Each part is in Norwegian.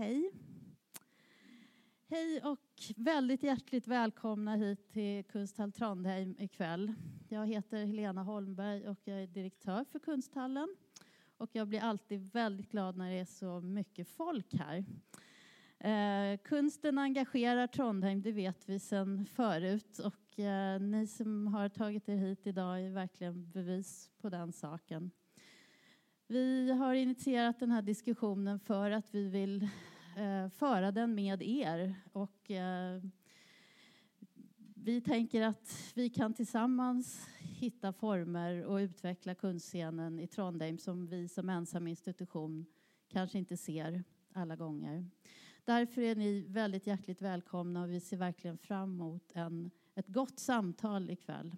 Hej. Hej och väldigt hjärtligt välkomna hit till Kunsthall Trondheim ikväll. Jag heter Helena Holmberg och jag är direktör för Kunsthallen. Och jag blir alltid väldigt glad när det är så mycket folk här. Eh, kunsten engagerar Trondheim, det vet vi sedan förut. Och eh, ni som har tagit er hit idag är verkligen bevis på den saken. Vi har initierat den här diskussionen för att vi vill eh, föra den med er. Och, eh, vi tänker att vi kan tillsammans hitta former och utveckla kunstscenen i Trondheim som vi som ensam institution kanske inte ser alla gånger. Därför är ni väldigt hjärtligt välkomna och vi ser verkligen fram emot en, ett gott samtal ikväll.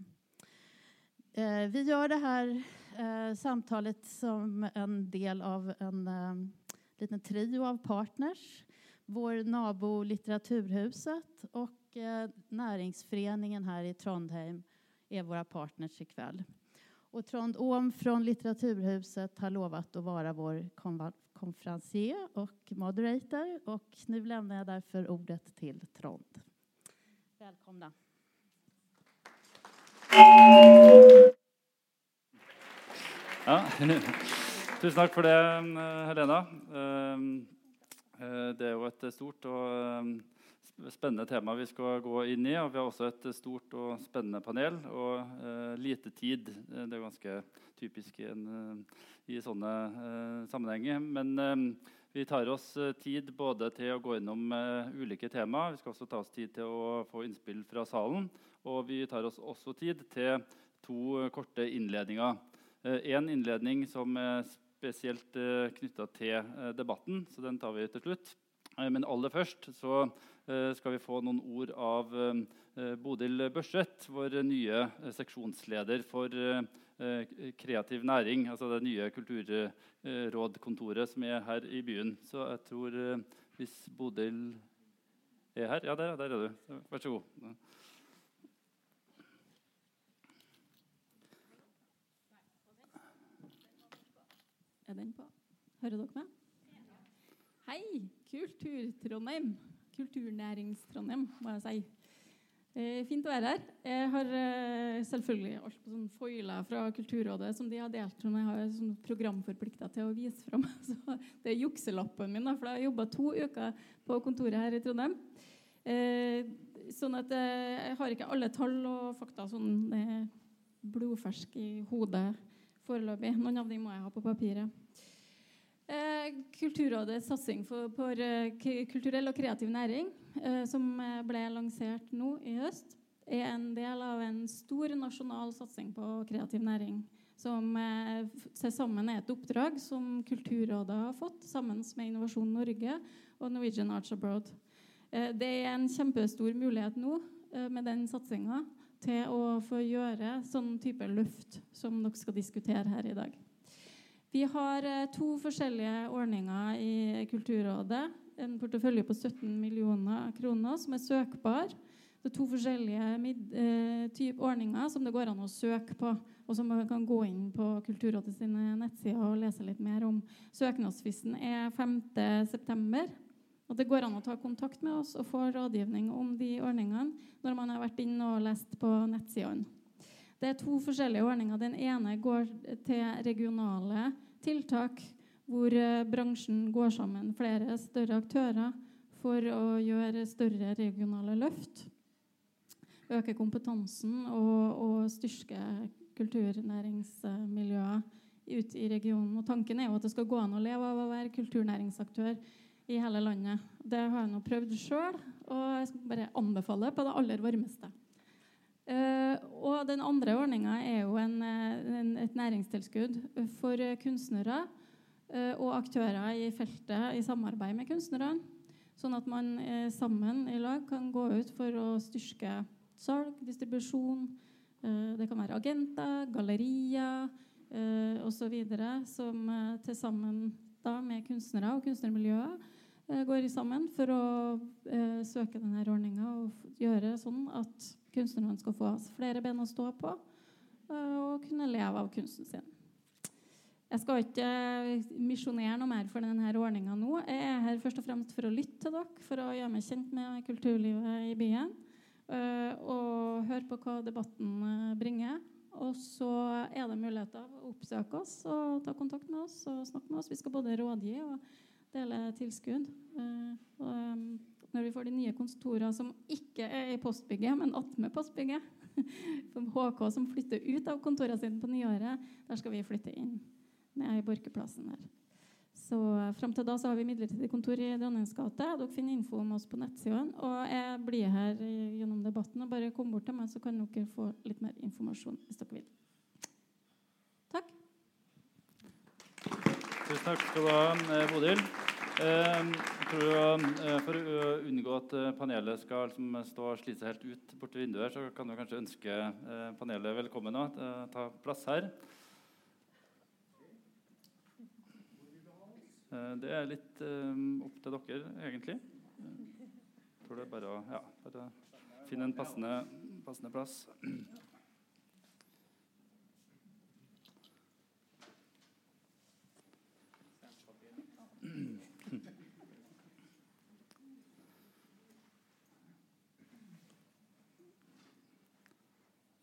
Eh, vi gör det här eh, samtalet som en del av en eh, liten trio av partners. Vår nabo Litteraturhuset och eh, Näringsföreningen här i Trondheim är våra partners ikväll. Och Trond Ohm från Litteraturhuset har lovat att vara vår konferencier och moderator. Och nu lämnar jag därför ordet till Trond. Välkomna. Ja, tusen takk for det, Helena. Ehm, eh, det er jo et stort og ehm, spennende tema vi skal gå inn i. Og vi har også et stort og spennende panel og lite tid. Det er ganske typisk i, en, i sånne sammenhenger. Men vi tar oss tid både til å gå innom ulike temaer. Vi skal også ta oss tid til å få innspill fra salen. Og vi tar oss også tid til to korte innledninger. En innledning som er spesielt knytta til debatten, så den tar vi til slutt. Men aller først så Eh, skal vi få noen ord av eh, Bodil Børseth, vår nye eh, seksjonsleder for kreativ næring. Altså det nye kulturrådkontoret som er her i byen. Så jeg tror hvis Bodil er her Ja, der, der er du. Vær så god. Er den på? Hører dere meg? Hei! Kultur-Trondheim. Kulturnærings-Trondheim, må jeg si. Eh, fint å være her. Jeg har eh, selvfølgelig alt på sånn foiler fra Kulturrådet som de har delt som jeg har sånn programforplikta til å vise fram. Det er jukselappen min, da, for jeg har jobba to uker på kontoret her i Trondheim. Eh, sånn at eh, jeg har ikke alle tall og fakta sånn eh, blodfersk i hodet foreløpig. Noen av dem må jeg ha på papiret. Eh, Kulturrådets satsing for uh, kulturell og kreativ næring, uh, som ble lansert nå i høst, er en del av en stor nasjonal satsing på kreativ næring. Som til sammen er et oppdrag som Kulturrådet har fått sammen med Innovasjon Norge og Norwegian Arts Abroad. det er en kjempestor mulighet nå med den satsinga til å få gjøre sånn type løft som dere skal diskutere her i dag. Vi har eh, to forskjellige ordninger i Kulturrådet. En portefølje på 17 millioner kroner som er søkbar. Det er to forskjellige eh, ordninger som det går an å søke på, og som man kan gå inn på Kulturrådet sine nettsider og lese litt mer om. Søknadsfristen er 5.9. Og det går an å ta kontakt med oss og få rådgivning om de ordningene når man har vært inne og lest på nettsidene. Det er to forskjellige ordninger. Den ene går til regionale tiltak hvor eh, bransjen går sammen, flere større aktører, for å gjøre større regionale løft. Øke kompetansen og, og styrke kulturnæringsmiljøet ute i regionen. Og tanken er jo at det skal gå an å leve av å være kulturnæringsaktør i hele landet. Det har jeg nå prøvd sjøl, og jeg skal bare anbefale på det aller varmeste. Uh, og den andre ordninga er jo en, eh, en, et næringstilskudd for kunstnere uh, og aktører i feltet i samarbeid med kunstnerne. Sånn at man uh, sammen i lag kan gå ut for å styrke salg, distribusjon. det kan være agenter, gallerier osv. som til sammen da, med kunstnere og kunstnermiljøet går sammen for å søke denne ordninga og gjøre sånn at kunstnerne skal få flere ben å stå på eh, og kunne leve av kunsten sin. Jeg skal ikke misjonere noe mer for denne ordninga nå. Jeg er her først og fremst for å lytte til dere, for å gjøre meg kjent med kulturlivet i byen. Og høre på hva debatten bringer. Og så er det muligheter å oppsøke oss og ta kontakt med oss og snakke med oss. Vi skal både rådgi og dele tilskudd. Og når vi får de nye kontorene som ikke er i postbygget, men attmed postbygget HK som flytter ut av kontorene sine på nyåret, der skal vi flytte inn. Ned i Borkeplassen der. Så Fram til da så har vi midlertidig kontor i Dronningens gate. Dere finner info om oss på nettsidene. Og jeg blir her gjennom debatten. og Bare kom bort til meg, så kan dere få litt mer informasjon hvis dere vil. Takk. Tusen takk skal du ha, Bodil. Ehm, eh, For å unngå at eh, panelet skal liksom stå og slite seg helt ut borti vinduet, så kan du kanskje ønske eh, panelet velkommen og ta plass her. Det er litt opp til dere, egentlig. Jeg tror det er bare å ja, bare finne en passende, passende plass.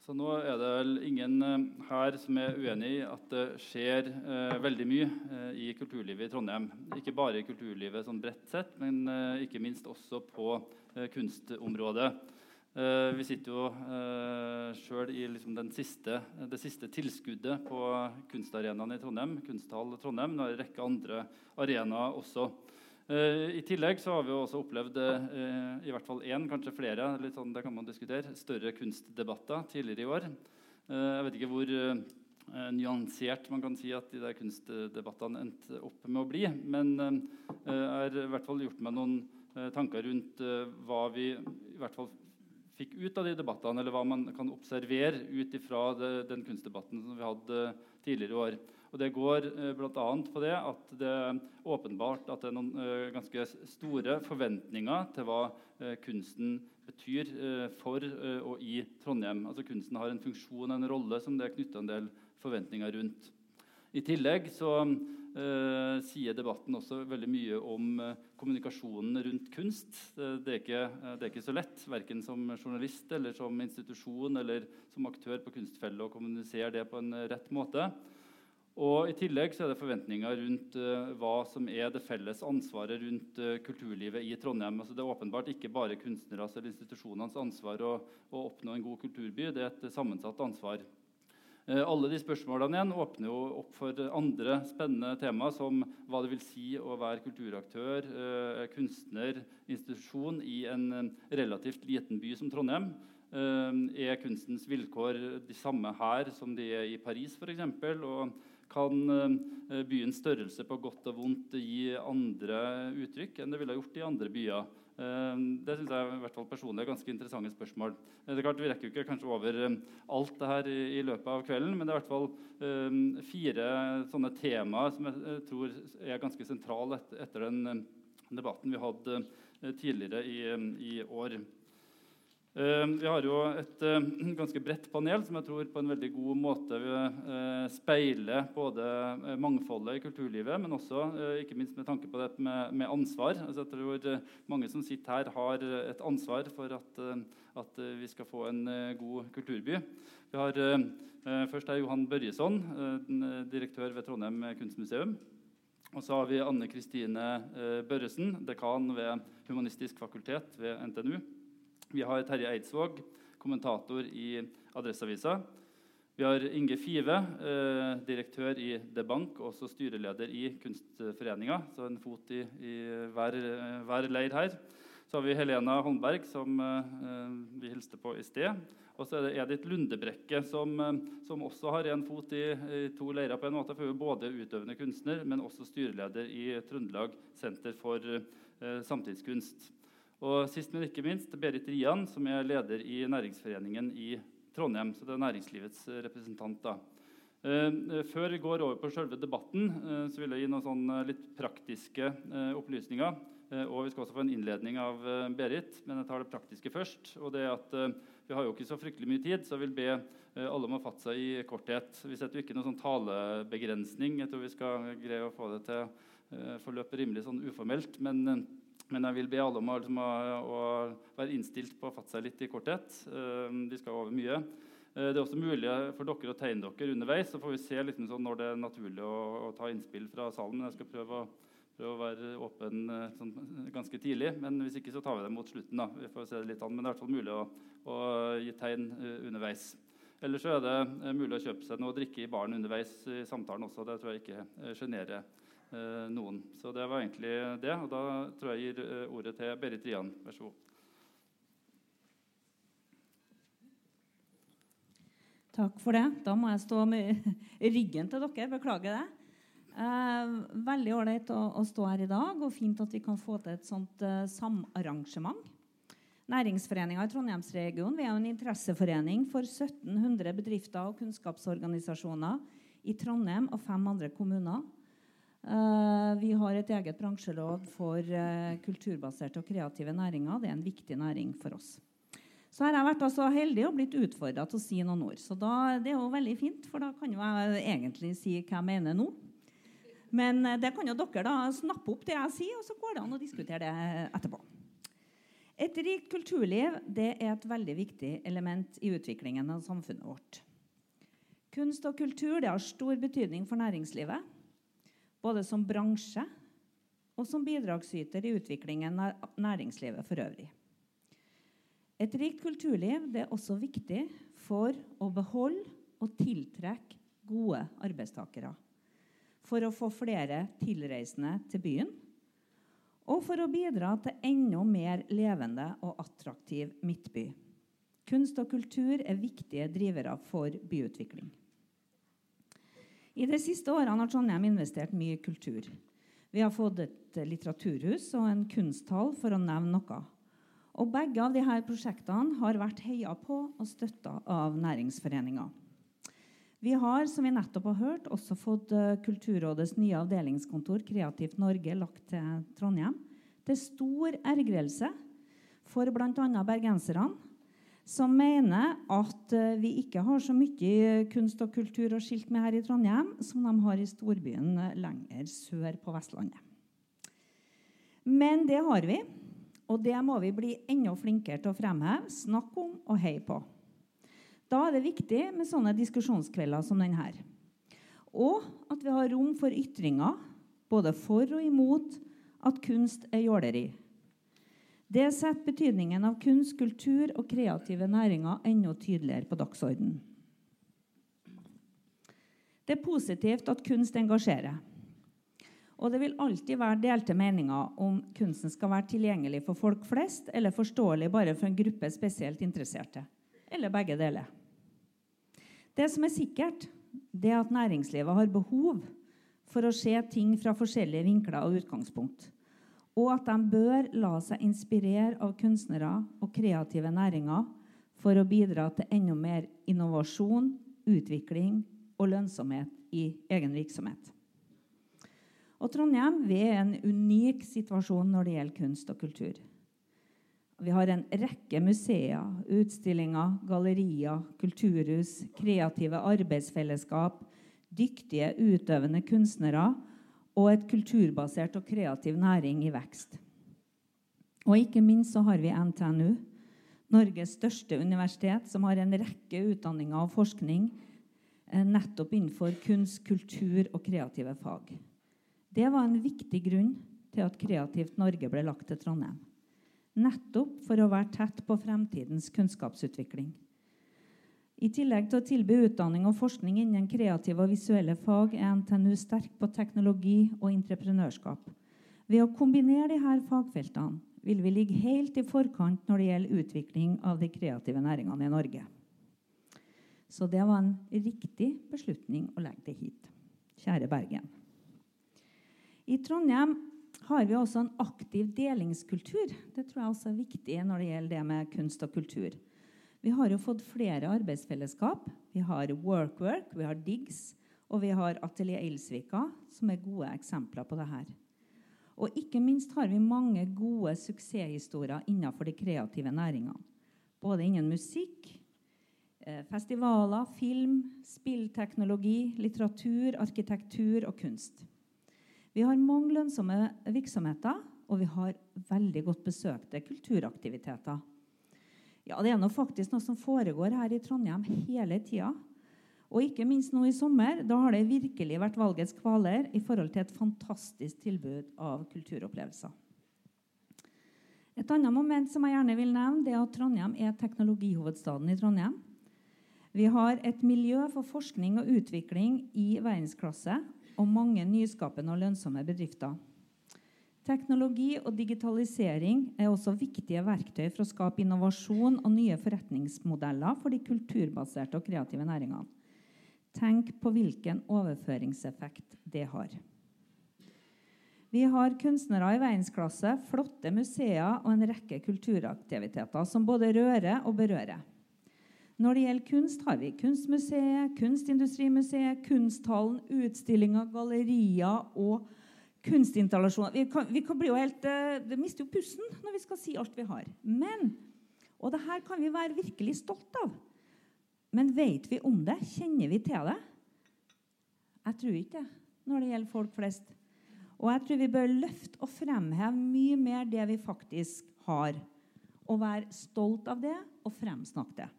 Så nå er det vel ingen eh, her som er uenig i at det skjer eh, veldig mye eh, i kulturlivet i Trondheim. Ikke bare i kulturlivet sånn bredt sett, men eh, ikke minst også på eh, kunstområdet. Eh, vi sitter jo eh, sjøl i liksom siste, det siste tilskuddet på kunstarenaen i Trondheim. Kunsthall Trondheim. Det er en rekke andre arenaer også. Uh, I tillegg så har vi også opplevd uh, i hvert fall én, kanskje flere litt sånn, det kan man diskutere, større kunstdebatter tidligere i år. Uh, jeg vet ikke hvor nyansert man kan si at de der kunstdebattene endte opp med å bli. Men jeg har i hvert fall gjort meg noen tanker rundt hva vi i hvert fall fikk ut av de debattene, eller hva man kan observere ut ifra den kunstdebatten som vi hadde tidligere i år. Og Det går eh, bl.a. på det at det er åpenbart at det er noen eh, ganske store forventninger til hva eh, kunsten betyr eh, for og i Trondheim. Altså Kunsten har en funksjon og en rolle som det er knytta en del forventninger rundt. I tillegg så eh, sier debatten også veldig mye om kommunikasjonen rundt kunst. Det er, ikke, det er ikke så lett, verken som journalist eller som institusjon eller som aktør på Kunstfellet, å kommunisere det på en rett måte. Og I tillegg så er det forventninger rundt uh, hva som er det felles ansvaret rundt uh, kulturlivet i Trondheim. Altså, det er åpenbart ikke bare kunstneres eller institusjonenes ansvar å, å, oppnå en god kulturby. Det er et sammensatt ansvar. Uh, alle de spørsmålene igjen åpner jo opp for andre spennende tema, som hva det vil si å være kulturaktør, kunstner, institusjon i en relativt liten by som Trondheim. er kunstens vilkår de samme her som de er i Paris, f.eks.? Kan eh, byens størrelse på godt og vondt gi andre uttrykk enn det ville gjort i andre byer? Eh, det synes jeg i hvert fall personlig er ganske interessante spørsmål. Eh, det er klart Vi rekker jo ikke kanskje over alt det her i, løpet av kvelden, men det er i hvert fall fire sånne temaer som jeg tror er ganske sentrale etter den debatten vi hadde tidligere i, i år. Ehm, vi har jo et eh, ganske bredt panel som jeg tror på en veldig god måte eh, speiler både eh, mangfoldet i kulturlivet, men også ikke minst med tanke på det med, ansvar. Altså jeg tror Mange som sitter her, har et ansvar for at, at vi skal få en god kulturby. Vi har Først er Johan Børjesson, direktør ved Trondheim kunstmuseum. Og så har vi Anne Kristine Børresen, dekan ved Humanistisk fakultet ved NTNU. Vi har Terje Eidsvåg, kommentator i Adresseavisa. Vi har Inge Five, eh, direktør i DeBank, også styreleder i Kunstforeninga. Så en fot i, i hver, hver, leir her. Så har vi Helena Holmberg, som eh, vi hilste på i sted. Og så er det Edith Lundebrekke, som, eh, som også har en fot i, i, to leirer. på en måte, for Både utøvende kunstner, men også styreleder i Trøndelag senter for eh, samtidskunst. Og sist, men ikke minst, Berit Rian, som er leder i Næringsforeningen i Trondheim. Så det er næringslivets representant. da. Eh, før vi går over på selve debatten, eh, så vil jeg gi noen sånn litt praktiske opplysninger. Og vi skal også få en innledning av Berit, men jeg tar det praktiske først. og det er at Vi har jo ikke så fryktelig mye tid, så jeg vil be alle om å fatte seg i korthet. Vi setter jo ikke noen sånn talebegrensning. Jeg tror vi skal greie å få det til forløpe rimelig sånn uformelt. Men, men, jeg vil be alle om å, liksom, å, å være innstilt på å fatte seg litt i korthet. Vi skal over mye. Eh, det er også mulig for dere å tegne dere underveis. Så får vi se liksom sånn når det er naturlig å, å, ta innspill fra salen. Jeg skal prøve å, prøve å være åpen eh, sånn, ganske tidlig. Men hvis ikke så tar vi det mot slutten. da. Vi får se det litt an. Men det er i hvert fall mulig å, gi tegn underveis. Eller så er det mulig å kjøpe seg noe å drikke i baren underveis i samtalen også. Det tror jeg ikke sjenerer noen. Så det var egentlig det. Og da tror jeg jeg gir ordet til Berit Rian. Vær så god. Takk for det. Da må jeg stå med ryggen til dere. Beklager det. Eh, veldig ålreit å, å, stå her i dag, og fint at vi kan få til et sånt eh, samarrangement. Næringsforeninga i Trondheimsregionen er en interesseforening for 1700 bedrifter og kunnskapsorganisasjoner i Trondheim og fem andre kommuner. Eh, vi har et eget bransjeråd for eh, kulturbaserte og kreative næringer. Det er en viktig næring for oss. Så har jeg vært så heldig og blitt utfordra til å si noen ord. Så da, det er jo veldig fint, for da kan jo jeg egentlig si hva jeg mener nå. Men eh, det kan jo dere da snappe opp det jeg sier, og så går det an å diskutere det etterpå. Et rikt kulturliv det er et veldig viktig element i utviklingen av samfunnet vårt. Kunst og kultur det har stor betydning for næringslivet, både som bransje og som bidragsyter i utviklingen av næringslivet for øvrig. Et rikt kulturliv er også viktig for å beholde og tiltrekke gode arbeidstakere. For å få flere tilreisende til byen. Og for å bidra til enda mer levende og attraktiv midtby. Kunst og kultur er viktige drivere for byutvikling. I de siste årene har Trondheim investert mye i kultur. Vi har fått et litteraturhus og en kunsthall, for å nevne noe. Og begge av disse prosjektene har vært heia på og støtta av næringsforeninger. Vi har som vi nettopp har hørt, også fått eh, Kulturrådets nye avdelingskontor Kreativt Norge lagt til Trondheim. Til stor ergrelse for bl.a. bergenserne, som mener at eh, vi ikke har så mye kunst og kultur å skilte med her i Trondheim som de har i storbyen lenger sør på Vestlandet. Men det har vi. Og det må vi bli enda flinkere til å fremheve, snakke om og heie på. Da er det viktig med sånne diskusjonskvelder som denne. Og at vi har rom for ytringer, både for og imot at kunst er jåleri. Det setter betydningen av kunst, kultur og kreative næringer enda tydeligere på dagsordenen. Det er positivt at kunst engasjerer. Og det vil alltid være delte meninger om kunsten skal være tilgjengelig for folk flest eller forståelig bare for en gruppe spesielt interesserte. Eller begge deler. Det som er sikkert, det er at næringslivet har behov for å se ting fra forskjellige vinkler og utgangspunkt. Og at de bør la seg inspirere av kunstnere og kreative næringer for å bidra til enda mer innovasjon, utvikling og lønnsomhet i egen virksomhet. Og Trondheim vi er en unik situasjon når det gjelder kunst og kultur. Vi har en rekke museer, utstillinger, gallerier, kulturhus, kreative arbeidsfellesskap, dyktige utøvende kunstnere og et kulturbasert og kreativ næring i vekst. Og ikke minst så har vi NTNU, Norges største universitet, som har en rekke utdanninger og forskning eh, nettopp innenfor kunst, kultur og kreative fag. Det var en viktig grunn til at Kreativt Norge ble lagt til Trondheim. Nettopp for å være tett på fremtidens kunnskapsutvikling. I tillegg til å tilby utdanning og forskning innen kreative og visuelle fag er NTNU sterk på teknologi og entreprenørskap. Ved å kombinere disse fagfeltene vil vi ligge helt i forkant når det gjelder utvikling av de kreative næringene i Norge. Så det var en riktig beslutning å legge det hit. Kjære Bergen. I Trondheim har vi også en aktiv delingskultur. Det tror jeg også er viktig når det gjelder det med kunst og kultur. Vi har jo fått flere arbeidsfellesskap. Vi har WorkWork, vi har Diggs og vi har Atelier Eilsvika, som er gode eksempler på dette. Og ikke minst har vi mange gode suksesshistorier innenfor de kreative næringene. Både innen musikk, eh, festivaler, film, spillteknologi, litteratur, arkitektur og kunst. Vi har mange lønnsomme virksomheter, og vi har veldig godt besøkte kulturaktiviteter. Ja, Det er nå faktisk noe som foregår her i Trondheim hele tida. Og ikke minst nå i sommer. Da har det virkelig vært valgets kvaler i forhold til et fantastisk tilbud av kulturopplevelser. Et annet moment som jeg gjerne vil nevne, det er at Trondheim er teknologihovedstaden i Trondheim. Vi har et miljø for forskning og utvikling i verdensklasse og mange nyskapende og lønnsomme bedrifter. Teknologi og digitalisering er også viktige verktøy for å skape innovasjon og nye forretningsmodeller for de kulturbaserte og kreative næringene. Tenk på hvilken overføringseffekt det har. Vi har kunstnere i verdensklasse, flotte museer og en rekke kulturaktiviteter som både rører og berører. Når det gjelder kunst, har vi Kunstmuseet, Kunstindustrimuseet, Kunsthallen, utstillinger, gallerier og kunstinstallasjoner. Vi, kan, vi kan bli jo helt, eh, det mister jo pusten når vi skal si alt vi har. Men, og det her kan vi være virkelig stolt av. Men vet vi om det? Kjenner vi til det? Jeg tror ikke det når det gjelder folk flest. Og jeg tror vi bør løfte og fremheve mye mer det vi faktisk har. Og være stolt av det og fremsnakke det.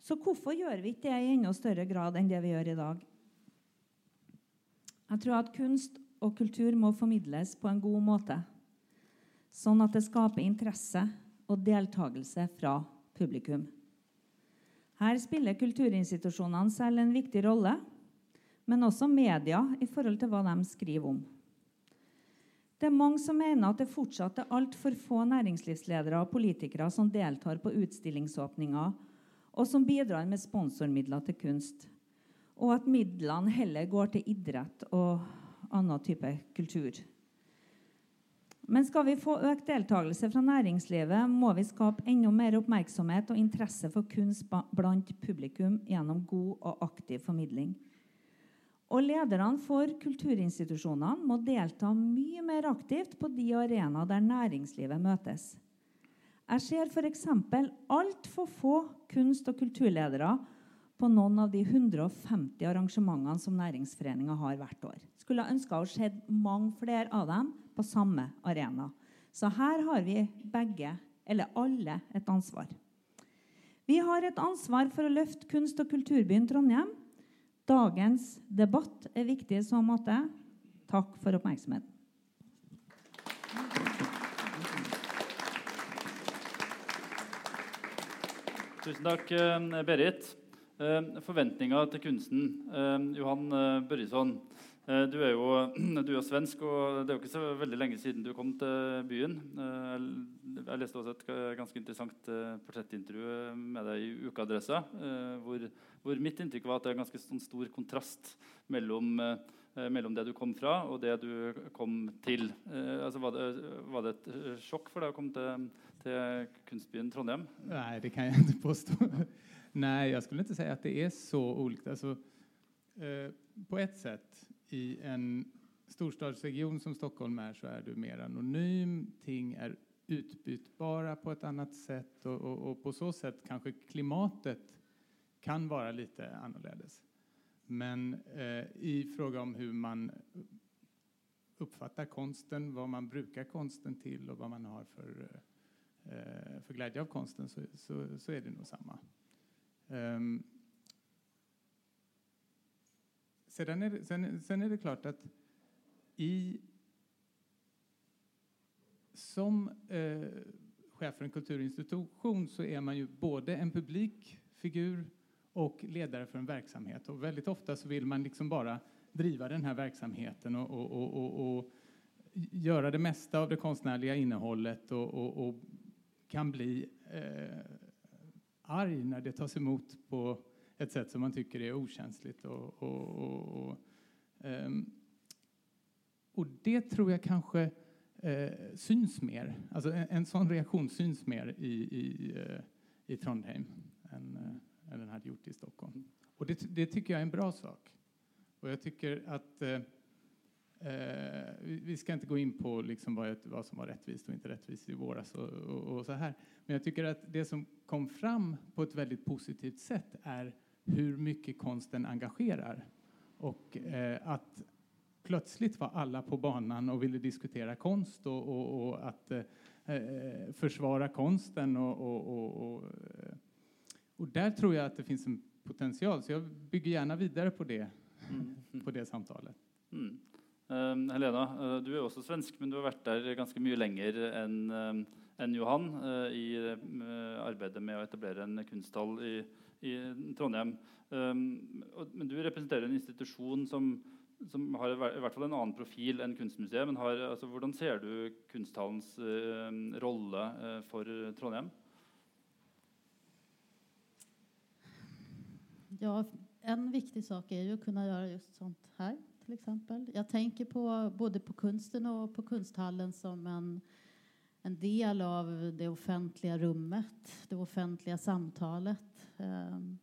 Så hvorfor gjør vi ikke det i enda større grad enn det vi gjør i dag? Jeg tror at kunst og kultur må formidles på en god måte, sånn at det skaper interesse og deltakelse fra publikum. Her spiller kulturinstitusjonene selv en viktig rolle, men også media i forhold til hva de skriver om. Det er mange som mener at det fortsatt er altfor få næringslivsledere og politikere som deltar på utstillingsåpninger, og som bidrar med sponsormidler til kunst, og at midlene heller går til idrett og annen type kultur. Men skal vi få økt deltakelse fra næringslivet, må vi skape enda mer oppmerksomhet og interesse for kunst blant publikum gjennom god og aktiv formidling. Og lederne for kulturinstitusjonene må delta mye mer aktivt på de arenaer der næringslivet møtes. Jeg ser f.eks. altfor få kunst- og kulturledere på noen av de 150 arrangementene som Næringsforeninga har hvert år. Skulle ønska å se mange flere av dem på samme arena. Så her har vi begge, eller alle, et ansvar. Vi har et ansvar for å løfte kunst- og kulturbyen Trondheim. Dagens debatt er viktig i så måte. Takk for oppmerksomheten. Tusen takk, eh, Berit. Eh, forventninger til kunsten. Eh, Johan Børjesson. Eh, du er jo du er svensk, og det er jo ikke så veldig lenge siden du kom til byen. Jeg leste også et ganske interessant portrettintervju med deg i Ukeadressa, hvor, hvor, mitt inntrykk var at det er ganske sånn stor kontrast mellom, mellom, det du kom fra, og det du kom til. Altså, var, det, var, det, et sjokk for deg å komme til, til kunstbyen Trondheim? Nei, det kan jeg ikke påstå. Nei, jeg skulle ikke si at det er så olikt. Alltså, eh, på ett sett i en storstadsregion som Stockholm är så är du mer anonym. Ting är utbytbara på ett annat sätt och, och, och på så sätt kanske klimatet kan vara lite annorledes. Men eh, i fråga om hur man uppfattar konsten, vad man brukar konsten till och vad man har för, eh, för glädje av konsten så, så, så, är det nog samma. Um, Sedan är, det, sen, sen är det klart att i som eh, chef för en kulturinstitution så är man ju både en publikfigur och ledare för en verksamhet. Och väldigt ofta så vill man liksom bara driva den här verksamheten och, och, och, och göra det mesta av det konstnärliga innehållet och, kan bli eh, arg när det tas emot på ett sätt som man tycker är okänsligt. Och, och, och, och, um, och det tror jag kanske uh, syns mer. Alltså en, en sån reaktion syns mer i, i, uh, i Trondheim än, eh, än den hade gjort i Stockholm. Och det, det, tycker jag är en bra sak. Och jag tycker att eh, eh, vi ska inte gå in på liksom vad, vad, som var rättvist och inte rättvist i våras och, och, och, så här. Men jag tycker att det som kom fram på ett väldigt positivt sätt är hur mycket konsten engagerar. Och eh, att plötsligt var alla på banan och ville diskutera konst och, och, och att eh, eh försvara konsten. Och, och, där tror jag att det finns en potential, så jag bygger gärna vidare på det, mm. på det samtalet. Mm. Uh, Helena, uh, du er også svensk, men du har vært der ganske mye lenger enn uh, enn Johan i arbeidet med å etablere en kunsthall i, i Trondheim. Um, men du representerer en institusjon som som har i hvert fall en annen profil enn Kunstmuseet. Men har, altså, hvordan ser du kunsthallens rolle for Trondheim? Ja, en viktig sak er jo å kunne gjøre just sånt her, till exempel. Jag på både på kunsten og på kunsthallen som en, en del av det offentlige rummet, det offentlige samtalet. Um,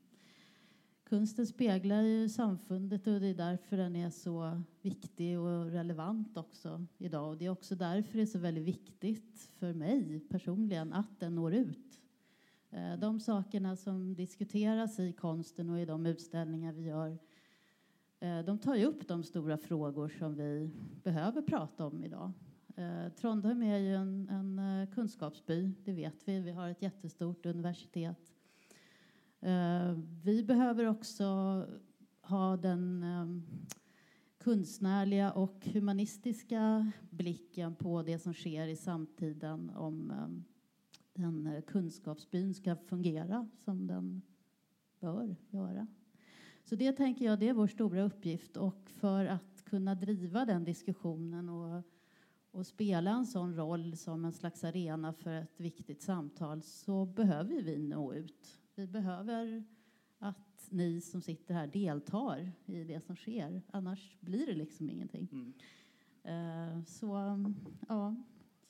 Kunsten speglar ju samfundet och det är därför den är så viktig och relevant också idag. Och det är också därför det är så väldigt viktigt för mig personligen att den når ut. Eh, de sakerna som diskuteras i konsten och i de utställningar vi eh, de tar ju upp de stora frågor som vi behöver prata om idag. Eh, Trondheim är ju en, en kunskapsby, det vet vi. Vi har ett jättestort universitet. Eh, vi behöver också ha den ehm, konstnärliga och humanistiska blicken på det som sker i samtiden om ehm, den eh, kunskapsbyn ska fungera som den bör göra. Så det tänker jag det är vår stora uppgift och för att kunna driva den diskussionen och, och spela en sån roll som en slags arena för ett viktigt samtal så behöver vi nå ut vi behöver att ni som sitter här deltar i det som sker. Annars blir det liksom ingenting. Mm. Uh, så ja,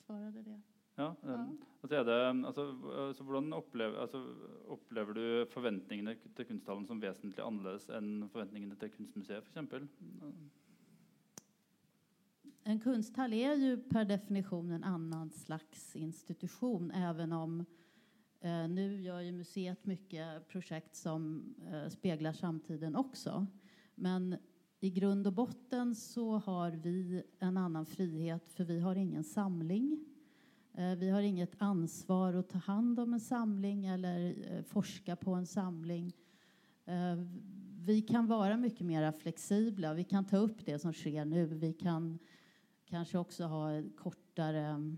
svarade det. Ja, um. Altså er det, altså, altså, hvordan opplever, altså, opplever, du forventningene til kunsthallen som vesentlig annerledes enn forventningene til Kunstmuseet f.eks.? En kunsthall er jo per definisjon en annen slags institusjon, selv om Eh, nu gjør jo museet mye prosjekt som eh, speglar samtiden også. Men i grund og botten så har vi en annen frihet for vi har ingen samling. Eh, vi har inget ansvar å ta hand om en samling eller eh, forska på en samling. Eh, vi kan vara mycket mer flexibla. Vi kan ta upp det som sker nu. Vi kan kanske också ha kortare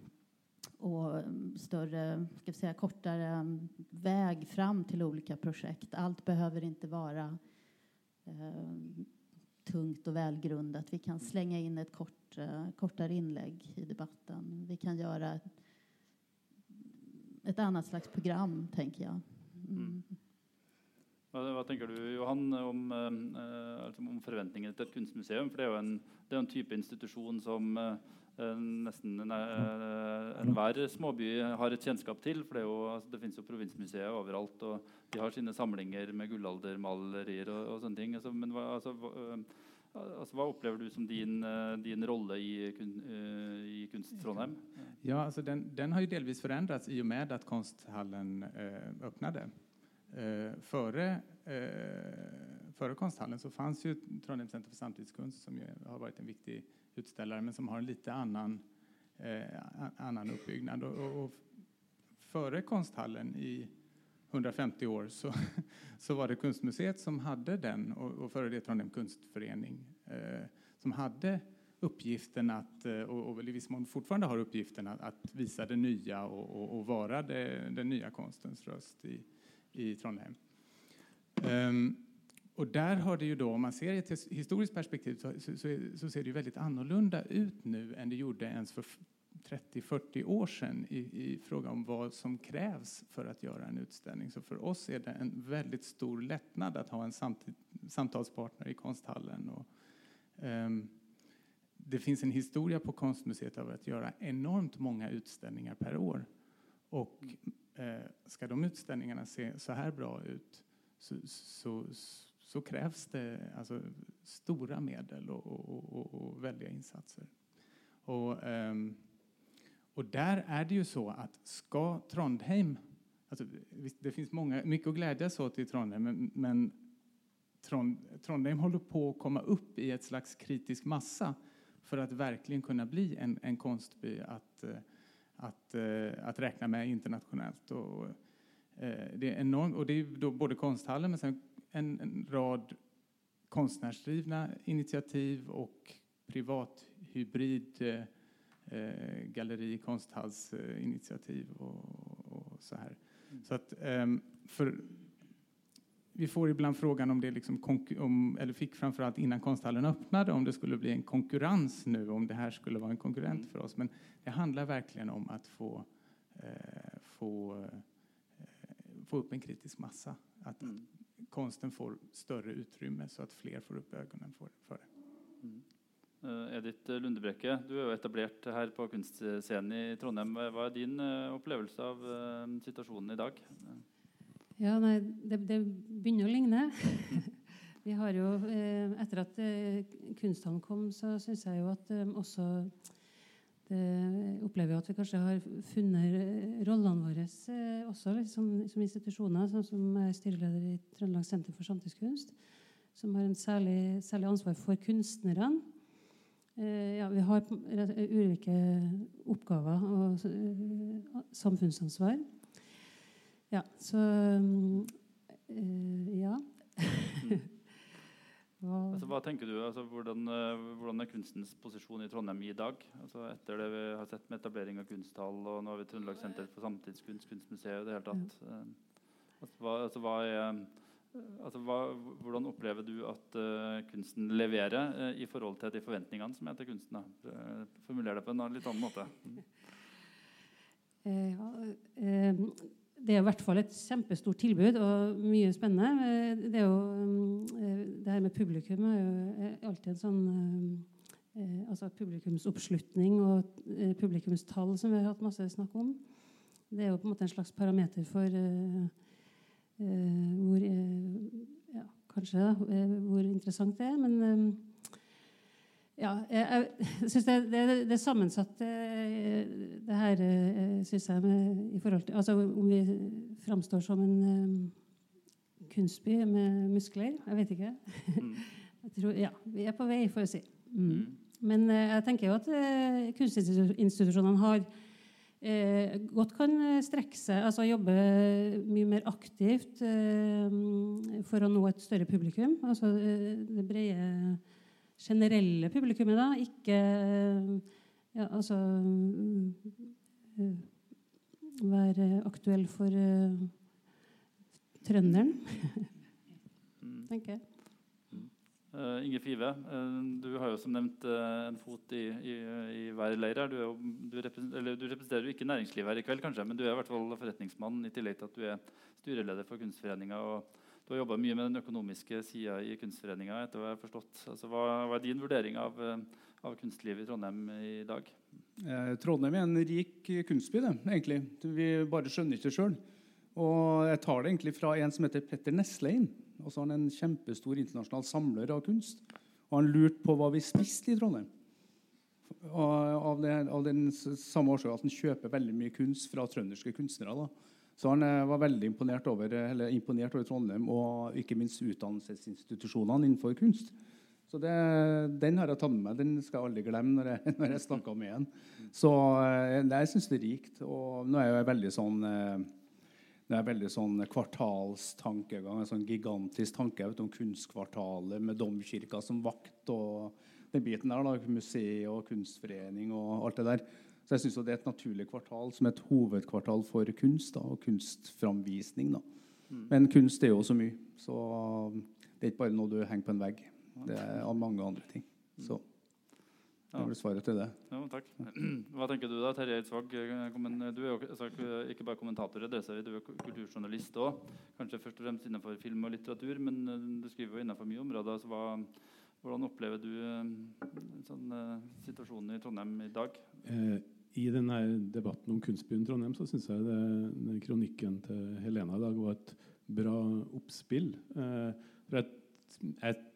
och større, större, ska vi säga, kortare väg fram till olika projekt. Allt behöver inte vara eh, tungt och välgrundat. Vi kan slänga in ett kort, eh, kortare i debatten. Vi kan göra ett, ett annat slags program, tänker jag. Mm. Hva, hva, tenker du Johan, om, eh, altså om forventningene til et kunstmuseum? For Det er jo en, er en type institusjon som eh, Eh, nesten enhver enhver småby har et kjennskap til. for Det, jo, altså, det finnes jo provinsmuseer overalt, og de har sine samlinger med gullaldermalerier og, og sånne ting. Altså, men hva, altså, hva, eh, altså, hva, opplever du som din, din rolle i, i Kunst Trondheim? Ja, altså, den, den, har jo delvis forandret i og med at Konsthallen eh, åpnet. Eh, føre, eh, før Konsthallen så fanns jo Trondheim Senter for samtidskunst, som har vært en viktig utstiller, men som har en lite annen, eh, annen uppbyggnad. Og, og, og før konsthallen i 150 år så, så var det Kunstmuseet som hadde den og, og före det Trondheim kunstforening, eh, som hadde uppgiften att, eh, och, och i viss mån fortfarande har uppgiften att, att visa det nya och, och, och vara det, den nya konstens röst i, i Trondheim. Um, och där har det ju då, om man ser i ett historiskt perspektiv, så, så, så, ser det ju väldigt annorlunda ut nu än det gjorde ens för 30-40 år sedan i, i fråga om vad som krävs för att göra en utställning. Så för oss är det en väldigt stor lättnad att ha en samtid, samtalspartner i konsthallen. Um, det finns en historia på Konstmuseet av att göra enormt många utställningar per år. Och eh, ska de utställningarna se så här bra ut så, så, så krävs det alltså, stora medel och, och, och, och väldiga insatser. Och, ehm, och där är det ju så att ska Trondheim... Alltså, det finns många, mycket att glädjas åt i Trondheim, men, men Trond, Trondheim håller på att komma upp i ett slags kritisk massa för att verkligen kunna bli en, en konstby att, att, att räkna med internationellt. Och, det är enormt, och det är då både konsthallen men sen en, en rad konstnärsdrivna initiativ och privathybrid eh, galleri, konsthallsinitiativ och, och, så här. Mm. Så att, um, för, vi får ibland frågan om det liksom om, eller fick framförallt innan konsthallen öppnade, om det skulle bli en konkurrens nu, om det här skulle vara en konkurrent mm. för oss. Men det handlar verkligen om att få, eh, få, eh, få upp en kritisk massa. Att, mm konsten får större utrymme så att fler får upp ögonen för, för det. Mm. Uh, Edith Lundebrekke, du er jo etablert her på kunstscenen i Trondheim. Hva er din uh, opplevelse av uh, situasjonen i dag? Ja, nei, det, det, begynner å ligne. Vi har jo, Etter at kunsthallen kom, så syns jeg jo at også det opplever jo at vi kanskje har funnet rollene våre eh, også liksom, som institusjoner, sånn som jeg er styreleder i Trøndelag Senter for samtidskunst, som har en særlig, særlig ansvar for kunstnerne. Eh, ja, vi har ulike oppgaver og uh, samfunnsansvar. Ja, så Ja. ja. Altså, hva tenker du, altså, hvordan, eh, hvordan, er kunstens posisjon i Trondheim i dag? Altså, etter det vi har sett med etablering av kunsthall, og nå har vi Trøndelag Senter for samtidskunst, kunstmuseet det hele tatt. Ja. Eh, altså, hva, altså, hva er, altså, hva, hvordan opplever du at uh, kunsten leverer uh, i forhold til de forventningene som er til kunsten? Uh, Formuler det på en litt annen måte. Mm. Det er i hvert fall et kjempestort tilbud og mye spennende. Det, jo, eh, det her med publikum er jo alltid en sånn altså Publikumsoppslutning og publikumstall, som vi har hatt masse snakk om. Det er jo på en måte en slags parameter for hvor ja, Kanskje da, hvor interessant det er. Men ja, jeg, jeg syns det, det, det, sammensatte sammensatt, det her, synes syns jeg, med, i forhold til Altså om vi framstår som en kunstby med muskler. Jeg vet ikke. Mm. Jeg tror, ja, vi er på vei, får jeg si. Mm. mm. Men jeg tenker jo at kunstinstitusjonene har godt kan strekke seg, altså jobbe mye mer aktivt for å nå et større publikum. Altså det brede generelle publikummet, da. Ikke ja, altså Være aktuell for trønderen, tenker jeg. Uh, Inge Five, uh, du har jo som nevnt uh, en fot i, i, i hver leir. Du, jo, du, representerer, du, representerer jo ikke næringslivet her i kveld, kanskje, men du er i hvert fall forretningsmann i tillegg til at du er styreleder for Kunstforeninga. Og du har jobba mye med den økonomiske sida i Kunstforeninga. etter hva jeg har forstått. Altså, hva, hva, er din vurdering av, av, kunstlivet i Trondheim i dag? Eh, Trondheim er en rik kunstby. det, egentlig. Vi bare skjønner ikke det sjøl. Og jeg tar det egentlig fra en som heter Petter Neslein. Og så har han en kjempestor internasjonal samler av kunst. Og han lurte på hva vi spiste i Trondheim. Av, det, av den samme årsak at han kjøper veldig mye kunst fra trønderske kunstnere. da. Så han eh, var veldig imponert over, imponert over, Trondheim og ikke minst utdannelsesinstitusjonene innenfor kunst. Så det, Den har jeg tatt med meg. Den skal jeg aldri glemme når jeg, når jeg snakker med igjen. Så eh, jeg syns det er rikt. Og nå er jeg veldig sånn eh, det er veldig sånn kvartalstankegang, en sånn gigantisk tanke vet, om kunstkvartalet med domkirka som vakt og den biten der. da, Museet og kunstforening og alt det der. Så jeg syns det er et naturlig kvartal som et hovedkvartal for kunst da, og kunstframvisning. Da. Mm. Men kunst er jo så mye, så det er ikke bare noe du henger på en vegg. Det er mange andre ting. Så det blir svaret til det. Ja, takk. Hva tenker du da, Terje Eidsvåg? Du er jo altså, ikke bare kommentator, du er kulturjournalist òg. Kanskje først og fremst innenfor film og litteratur, men eh, du skriver jo innenfor mye områder. Så hva, hvordan opplever du eh, sånn, situasjonen i Trondheim i dag? Eh, I denne debatten om kunstbyen Trondheim så syns jeg det, kronikken til Helena i dag var et bra oppspill. Eh, for jeg, jeg, eh,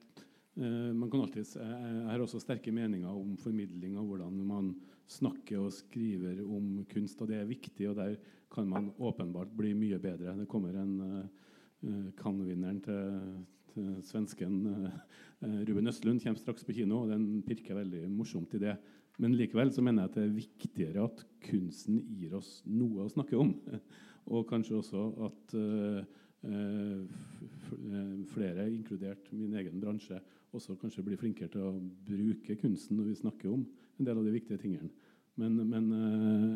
man kan alltid, jeg har også sterke meninger om formidling og hvordan man snakker og skriver om kunst, og det er viktig. og Der kan man åpenbart bli mye bedre. Det kommer en uh, Cannes-vinneren til, til, svensken uh, Ruben Østlund kommer straks på kino, og den pirker veldig morsomt i det. Men likevel så mener jeg at det er viktigere at kunsten gir oss noe å snakke om. Og kanskje også at uh, flere, inkludert min egen bransje, også kanskje bli flinkere til å bruke kunsten når vi snakker om en del av de viktige tingene. Men, men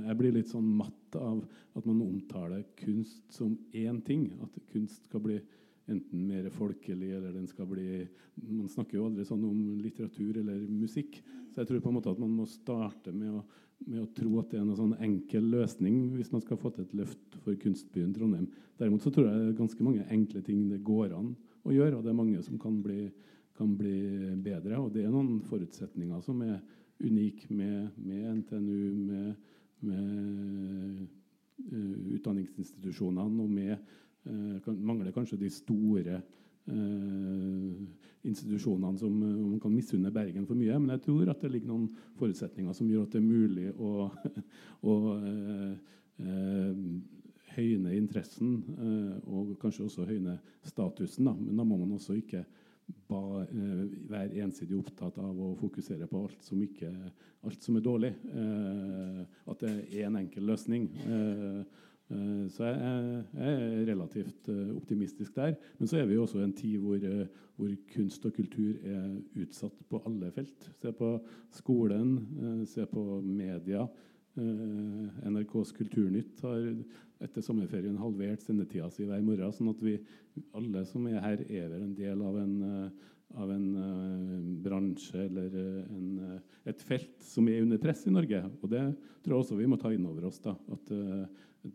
jeg blir litt sånn matt av at man omtaler kunst som én ting. At kunst skal bli enten mer folkelig eller den skal bli Man snakker jo aldri sånn om litteratur eller musikk. Så jeg tror på en måte at man må starte med å, med å tro at det er en sånn enkel løsning hvis man skal få til et løft for kunstbyen Trondheim. Derimot så tror jeg det er ganske mange enkle ting det går an å gjøre, og det er mange som kan bli, kan bli bedre. Og det er noen forutsetninger som er unike med, med NTNU, med, med uh, utdanningsinstitusjonene og med uh, kan, mangler kanskje de store uh, institusjonene som man kan misunne Bergen for mye. Men jeg tror at det ligger noen forutsetninger som gjør at det er mulig å, å høyne interessen og kanskje også høyne statusen. Da. Men da må man også ikke ba, være ensidig opptatt av å fokusere på alt som, ikke, alt som er dårlig. at det er en enkel løsning. Eh, så jeg, er relativt eh, optimistisk der. Men så er vi jo også i en tid hvor, eh, hvor, kunst og kultur er utsatt på alle felt. Se på skolen, se på media. NRKs Kulturnytt har etter sommerferien halvert sendetida si hver morgen. sånn at vi alle som er her, er en del av en, av en bransje eller en, et felt som er under press i Norge. Og det tror jeg også vi må ta inn over oss. da, at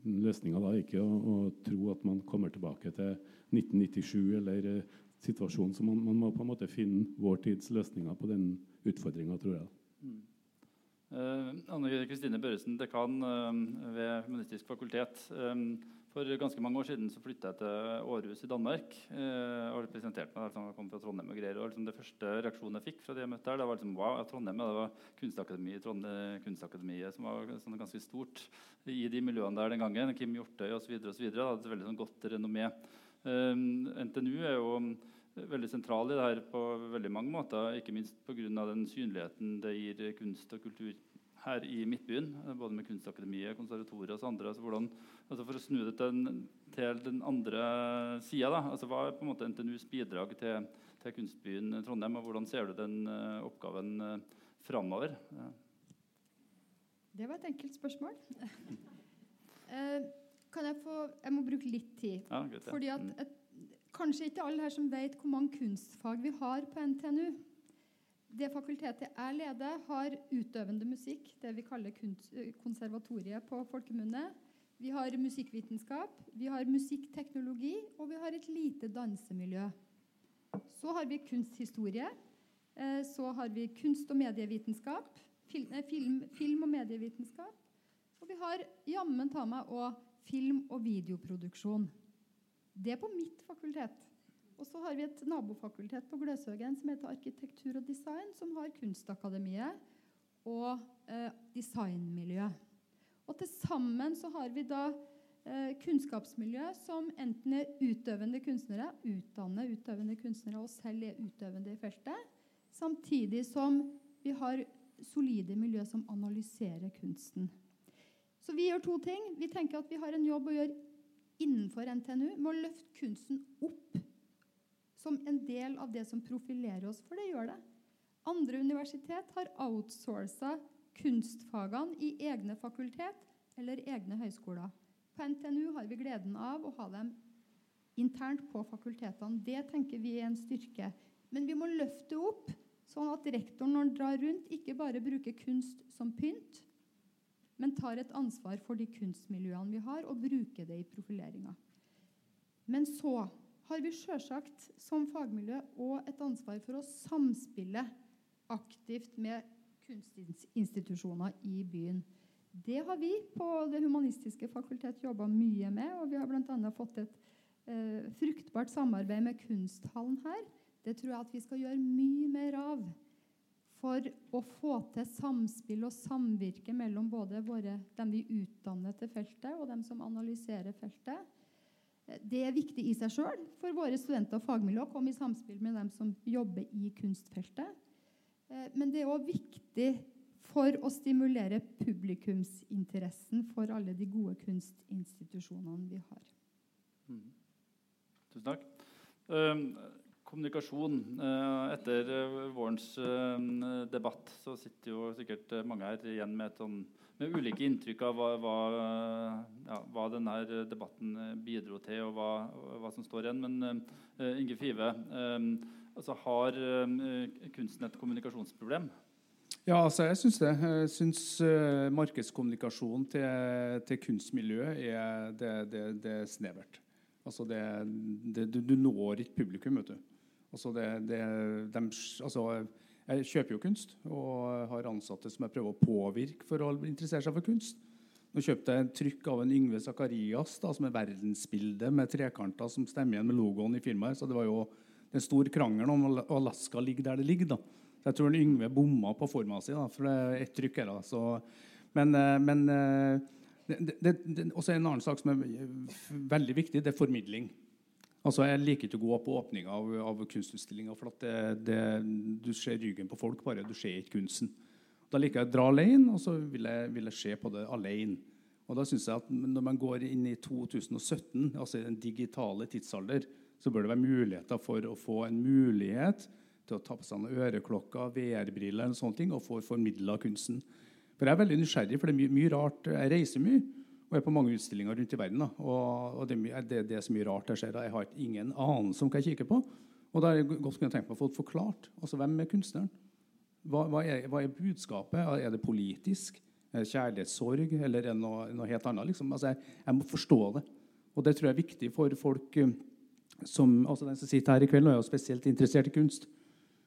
Løsninga er ikke å, å, tro at man kommer tilbake til 1997 eller eh, situasjonen. Så man, man, må på en måte finne vår tids løsninger på den utfordringa, tror jeg. Mm. Uh, Anne Kristine Børresen, dekan uh, ved Humanistisk fakultet. Um, for ganske mange år siden så flytta jeg til Århus i Danmark. Eh, og representerte meg liksom, kom fra Trondheim og greier. Og liksom, det første reaksjonen jeg fikk fra de jeg møtte her, det var liksom, wow, Trondheim, det var Kunstakademi, Trondheim, Kunstakademiet som var sånn, ganske stort i de miljøene der den gangen. Kim Hjortøy osv. Hadde et veldig sånn, godt renommé. Eh, NTNU er jo veldig sentral i det her på veldig mange måter. Ikke minst pga. den synligheten det gir kunst og kultur her i Midtbyen, både med Kunstakademiet, konservatoriet og andre. Altså hvordan, altså for å snu det til den, til den andre sida, altså hva er på en måte NTNUs bidrag til, til kunstbyen Trondheim, og hvordan ser du den uh, oppgaven uh, framover? Ja. Det var et enkelt spørsmål. uh, kan jeg få Jeg må bruke litt tid. Ja, greit, ja. Fordi at mm. et, Kanskje ikke alle her som vet hvor mange kunstfag vi har på NTNU. Det fakultetet jeg leder, har utøvende musikk, det vi kaller konservatoriet på folkemunne. Vi har musikkvitenskap, vi har musikkteknologi, og vi har et lite dansemiljø. Så har vi kunsthistorie. Eh, så har vi kunst- og medievitenskap. Film, film, og medievitenskap. Og vi har jammen ta meg òg film- og videoproduksjon. Det er på mitt fakultet. Og så har vi et nabofakultet på Gløshaugen som heter arkitektur og design, som har Kunstakademiet og eh, designmiljø. Og til sammen så har vi da eh, kunnskapsmiljø som enten er utøvende kunstnere, utdanner utøvende kunstnere og selv er utøvende i feltet, samtidig som vi har solide miljø som analyserer kunsten. Så vi gjør to ting. Vi tenker at vi har en jobb å gjøre innenfor NTNU med å løfte kunsten opp som en del av det som profilerer oss, for det gjør det. Andre universitet har outsourca kunstfagene i egne fakultet eller egne høyskoler. På NTNU har vi gleden av å ha dem internt på fakultetene. Det tenker vi er en styrke. Men vi må løfte opp, sånn at rektoren når han drar rundt, ikke bare bruker kunst som pynt, men tar et ansvar for de kunstmiljøene vi har, og bruker det i profileringa. Men så har vi sjølsagt som fagmiljø òg et ansvar for å samspille aktivt med kunstinstitusjoner i byen. Det har vi på Det humanistiske fakultet jobba mye med, og vi har bl.a. fått et eh, fruktbart samarbeid med Kunsthallen her. Det tror jeg at vi skal gjøre mye mer av for å få til samspill og samvirke mellom både våre, dem vi utdanner til feltet, og dem som analyserer feltet. Det er viktig i seg sjøl for våre studenter og fagmiljø å komme i samspill med dem som jobber i kunstfeltet. Eh, men det er òg viktig for å stimulere publikumsinteressen for alle de gode kunstinstitusjonene vi har. Mm. Tusen takk. Uh, kommunikasjon. Uh, etter uh, vårens debatt så sitter jo sikkert mange her igjen med, sånn, med ulike inntrykk av hva, hva, ja, hva, denne debatten bidro til, og hva, hva som står igjen. Men Inge Five, altså, har kunsten et kommunikasjonsproblem? Ja, altså jeg syns det. Jeg syns markedskommunikasjon til, til kunstmiljøet er, det, det, det er snevert. Altså det, du, du, når ikke publikum, vet du. Altså det, de, altså jeg kjøper jo kunst og har ansatte som jeg prøver å påvirke for å interessere seg for kunst. Nå kjøpte jeg en trykk av en Yngve Zakarias da, som er verdensbildet med trekanter som stemmer igjen med logoen i firmaet. Så det var jo en stor krangel om Alaska ligger der det ligger. da. Så jeg tror Yngve bomma på forma si, da, for det er ett trykk her. Da, så, men, eh, men eh, det, det, det, også en annen sak som er veldig viktig, det er formidling. Altså, Jeg liker ikke å gå på åpninga av, av kunstutstillinga, for du ser ryggen på folk, bare du ser ikke kunsten. Da liker jeg å dra alene, og så vil jeg, vil jeg se på det alene. Og da synes jeg at Når man går inn i 2017, altså i den digitale tidsalder, så bør det være muligheter for å få en mulighet til å ta på seg noen øreklokker, VR-briller og sånne ting, og få formidla kunsten. For Jeg er veldig nysgjerrig, for det er mye, mye, rart. Jeg reiser mye og er på mange utstillinger rundt i verden. Da. Og, og det, det, det, er så mye rart jeg ser. Jeg har ingen anelse om hva jeg kikker på. Og da har jeg godt kunne tenkt meg å få forklart. Altså, Hvem er kunstneren? Hva, hva, er, hva, er, budskapet? Er det politisk? Er det kjærlighetssorg? Eller er det noe, noe helt annet? Liksom? Altså, jeg, jeg, må forstå det. Og det tror jeg er viktig for folk eh, som altså Den som sitter her i kveld, og er jo spesielt interessert i kunst.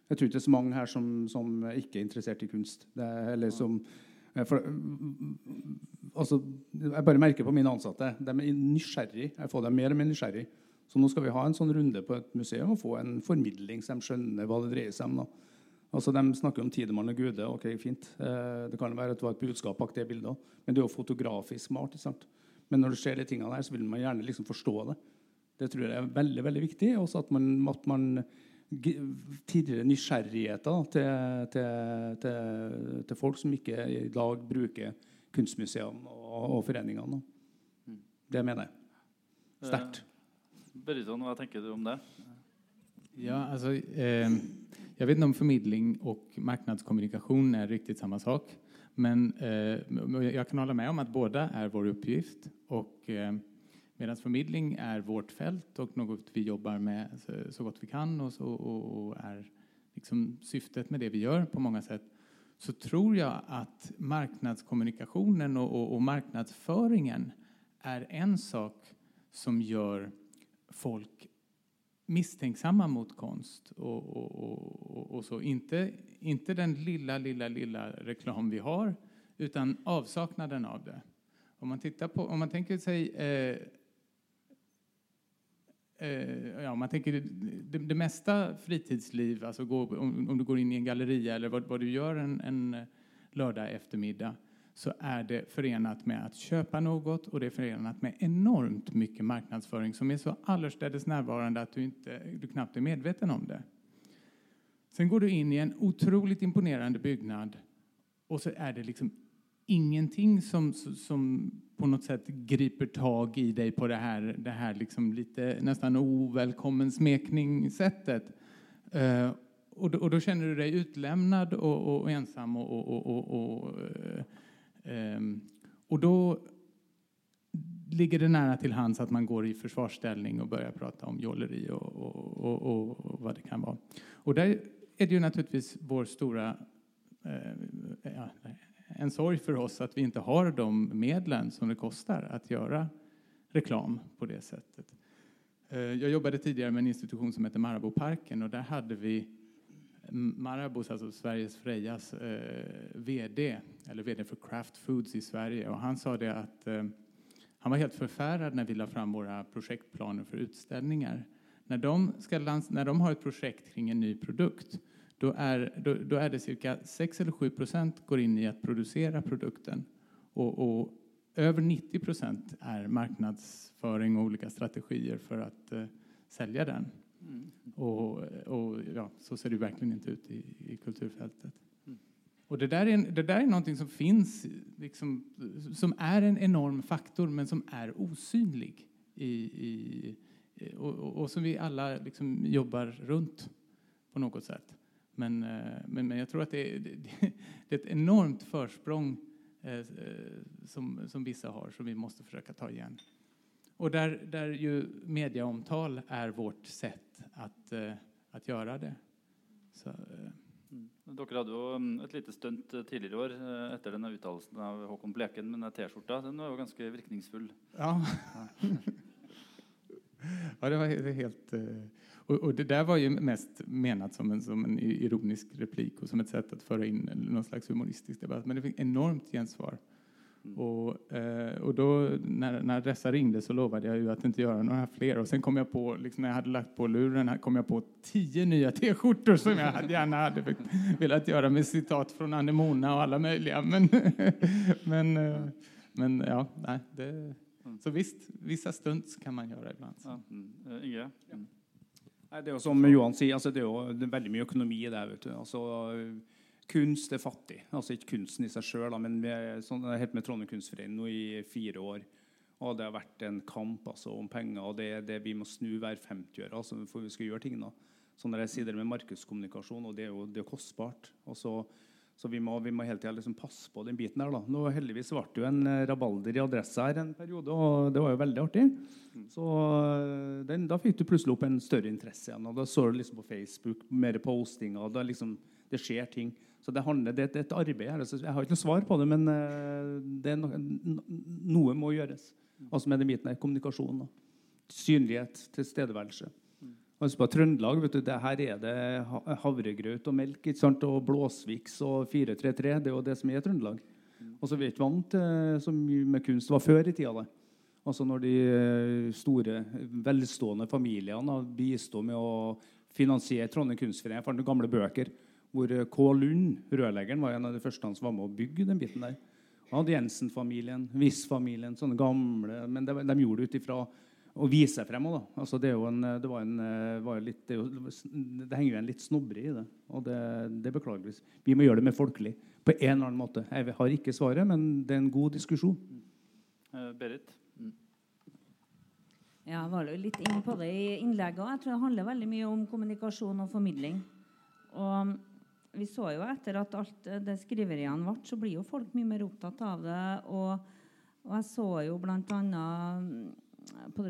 Jeg tror ikke det er så mange her som, som ikke er interessert i kunst. Det, eller som for, altså, Jeg bare merker på mine ansatte. De er nysgjerrig. Jeg får dem mer og mer nysgjerrig. Så nå skal vi ha en sånn runde på et museum og få en formidling så de skjønner hva det dreier seg om. Da. Altså, De snakker om Tidemann og Gude. ok, fint. Eh, det kan være at det var et budskap bak det bildet òg. Men det er jo fotografisk smart. Sant? Men når du ser de tingene der, så vil man gjerne liksom forstå det. Det tror jeg er veldig veldig viktig. Også at man, at man tidligere nysgjerrigheter til, til, til, til, folk som ikke i dag bruker kunstmuseene og, og foreningene. Mm. Det mener jeg. Sterkt. Eh, Beriton, hva tenker du om det? Ja, altså, eh, jag vet ikke om formidling og marknadskommunikation er riktig samme sak. Men eh, jag kan holde med om at både er vår uppgift. Och, eh, Medan formidling er vårt fält og noe vi jobber med så, så gott vi kan og, så, och, och är liksom syftet med det vi gjør på mange sätt så tror jeg at marknadskommunikationen og och, och marknadsföringen är en sak som gjør folk misstänksamma mot konst och, och, och, så. Inte, inte den lilla, lilla, lilla reklam vi har, utan avsaknaden av det. Om man, tittar på, om man tänker sig eh, Eh, ja, man tänker det, det, mesta fritidsliv, alltså gå, om, om, du går in i en galleria eller vad, vad du gör en, en, lördag eftermiddag så är det förenat med att köpa något och det är förenat med enormt mycket marknadsföring som är så allestädes närvarande att du, inte, du knappt är medveten om det. Sen går du in i en otroligt imponerande byggnad och så är det liksom ingenting som, som på något sätt griper tag i dig på det här, det här liksom lite nästan ovälkommen smekningssättet. Uh, och, och då känner du dig utlämnad och, och, och ensam och, och, um, och då ligger det nära till hands att man går i försvarsställning och börjar prata om jolleri och, och, och, och, vad det kan vara. Och där är det ju naturligtvis vår stora eh, ja, en sorg för oss att vi inte har de medlen som det kostar att göra reklam på det sättet. Eh, jag jobbade tidigare med en institution som heter Marabouparken och där hade vi Marabos, alltså Sveriges Frejas eh, VD, eller VD för Kraft Foods i Sverige. Och han sa det att eh, han var helt förfärad när vi la fram våra projektplaner för utställningar. När de, ska när de har ett projekt kring en ny produkt då är, då, då är det cirka 6 eller 7 procent går in i att producera produkten. Och, och över 90 procent är marknadsföring och olika strategier för att eh, sälja den. Mm. Och, och ja, så ser det verkligen inte ut i, i kulturfältet. Mm. Och det där, är det där är någonting som finns, liksom, som är en enorm faktor men som är osynlig. I, i, och, och, och som vi alla liksom jobbar runt på något sätt. Men, eh, men, men jag tror att det är, det, det är ett enormt försprång eh, eh, som, som vissa har som vi måste försöka ta igen. Och där, där ju mediaomtal är vårt sätt att, eh, att göra det. Så, eh, Mm. Dere hadde jo et lite stunt eh, tidligere i år etter denne uttalelsen av Håkon Bleken denne T-skjorta. Den var jo ganske virkningsfull. ja. ja, det var helt, helt... Och, och det där var ju mest menat som en, som en ironisk replik och som ett sätt att föra in någon slags humoristisk debatt. Men det fick enormt gensvar. Mm. Och, eh, och då när, när dessa ringde så lovade jag ju att inte göra några fler. Och sen kom jag på, liksom när jag hade lagt på luren, kom jag på tio nya t-skjortor som jag hade, gärna hade ve- velat göra med citat från Anemona och alla möjliga. Men, men, eh, men ja, nej, det, så visst, vissa stunts kan man göra ibland. Ja. Mm. Eh, Inge? Nei, det er jo som Johan sier, altså det er jo veldig mye økonomi i det. vet du. Altså, kunst er fattig. Altså Ikke kunsten i seg sjøl, men vi er sånn, jeg med Trondheim Kunstforening nå i fire år. Og det har vært en kamp altså, om penger, og det det vi må snu hver 50 år altså, for vi skal gjøre ting. da. Så når jeg sier det med markedskommunikasjon, og det er jo det er kostbart. Og så, så vi må, vi må hele tida liksom passe på den biten der. da. Nå Heldigvis ble det jo en eh, rabalder i Adressa her en periode, og det var jo veldig artig. Så øh, den, da fikk du plutselig opp en større interesse igjen. og Da så du liksom på Facebook mer postinger. og da liksom, Det skjer ting. Så det, handler, det, det er et arbeid her. Altså, jeg har ikke noe svar på det, men øh, det no, no, noe må gjøres. Altså med den biten her, kommunikasjon. Da. Synlighet, tilstedeværelse. Husk på Trøndelag vet du, det her er det havregrøt og melk ikke sant? og blåsviks og 433. Det er jo det som er Trøndelag. Og så er vi ikke vant til så mye med kunst Det var før i tida. da. Altså når de eh, store, velstående familiene da, bistod med å finansiere Trondheim Kunstforening. Jeg fant gamle bøker hvor eh, K. Lund, rørleggeren, var en av de første som var med å bygge den biten der. Han hadde Jensen-familien, Wiss-familien, sånne gamle Men de, de gjorde det ut ifra å vise frem òg, da. Altså det, er jo en, det, var en, eh, litt, det, er jo, det henger jo en litt snobberi i det. Og det, det er beklageligvis. Vi må gjøre det mer folkelig på en eller annen måte. Jeg har ikke svaret, men det er en god diskusjon. Eh, Berit? Mm. Ja, jeg var jo litt inne på det i innlegget. òg. Jeg tror det handler veldig mye om kommunikasjon og formidling. Og vi så jo etter at alt det skriveriene ble, så blir jo folk mye mer opptatt av det. Og, og jeg så jo bl.a. på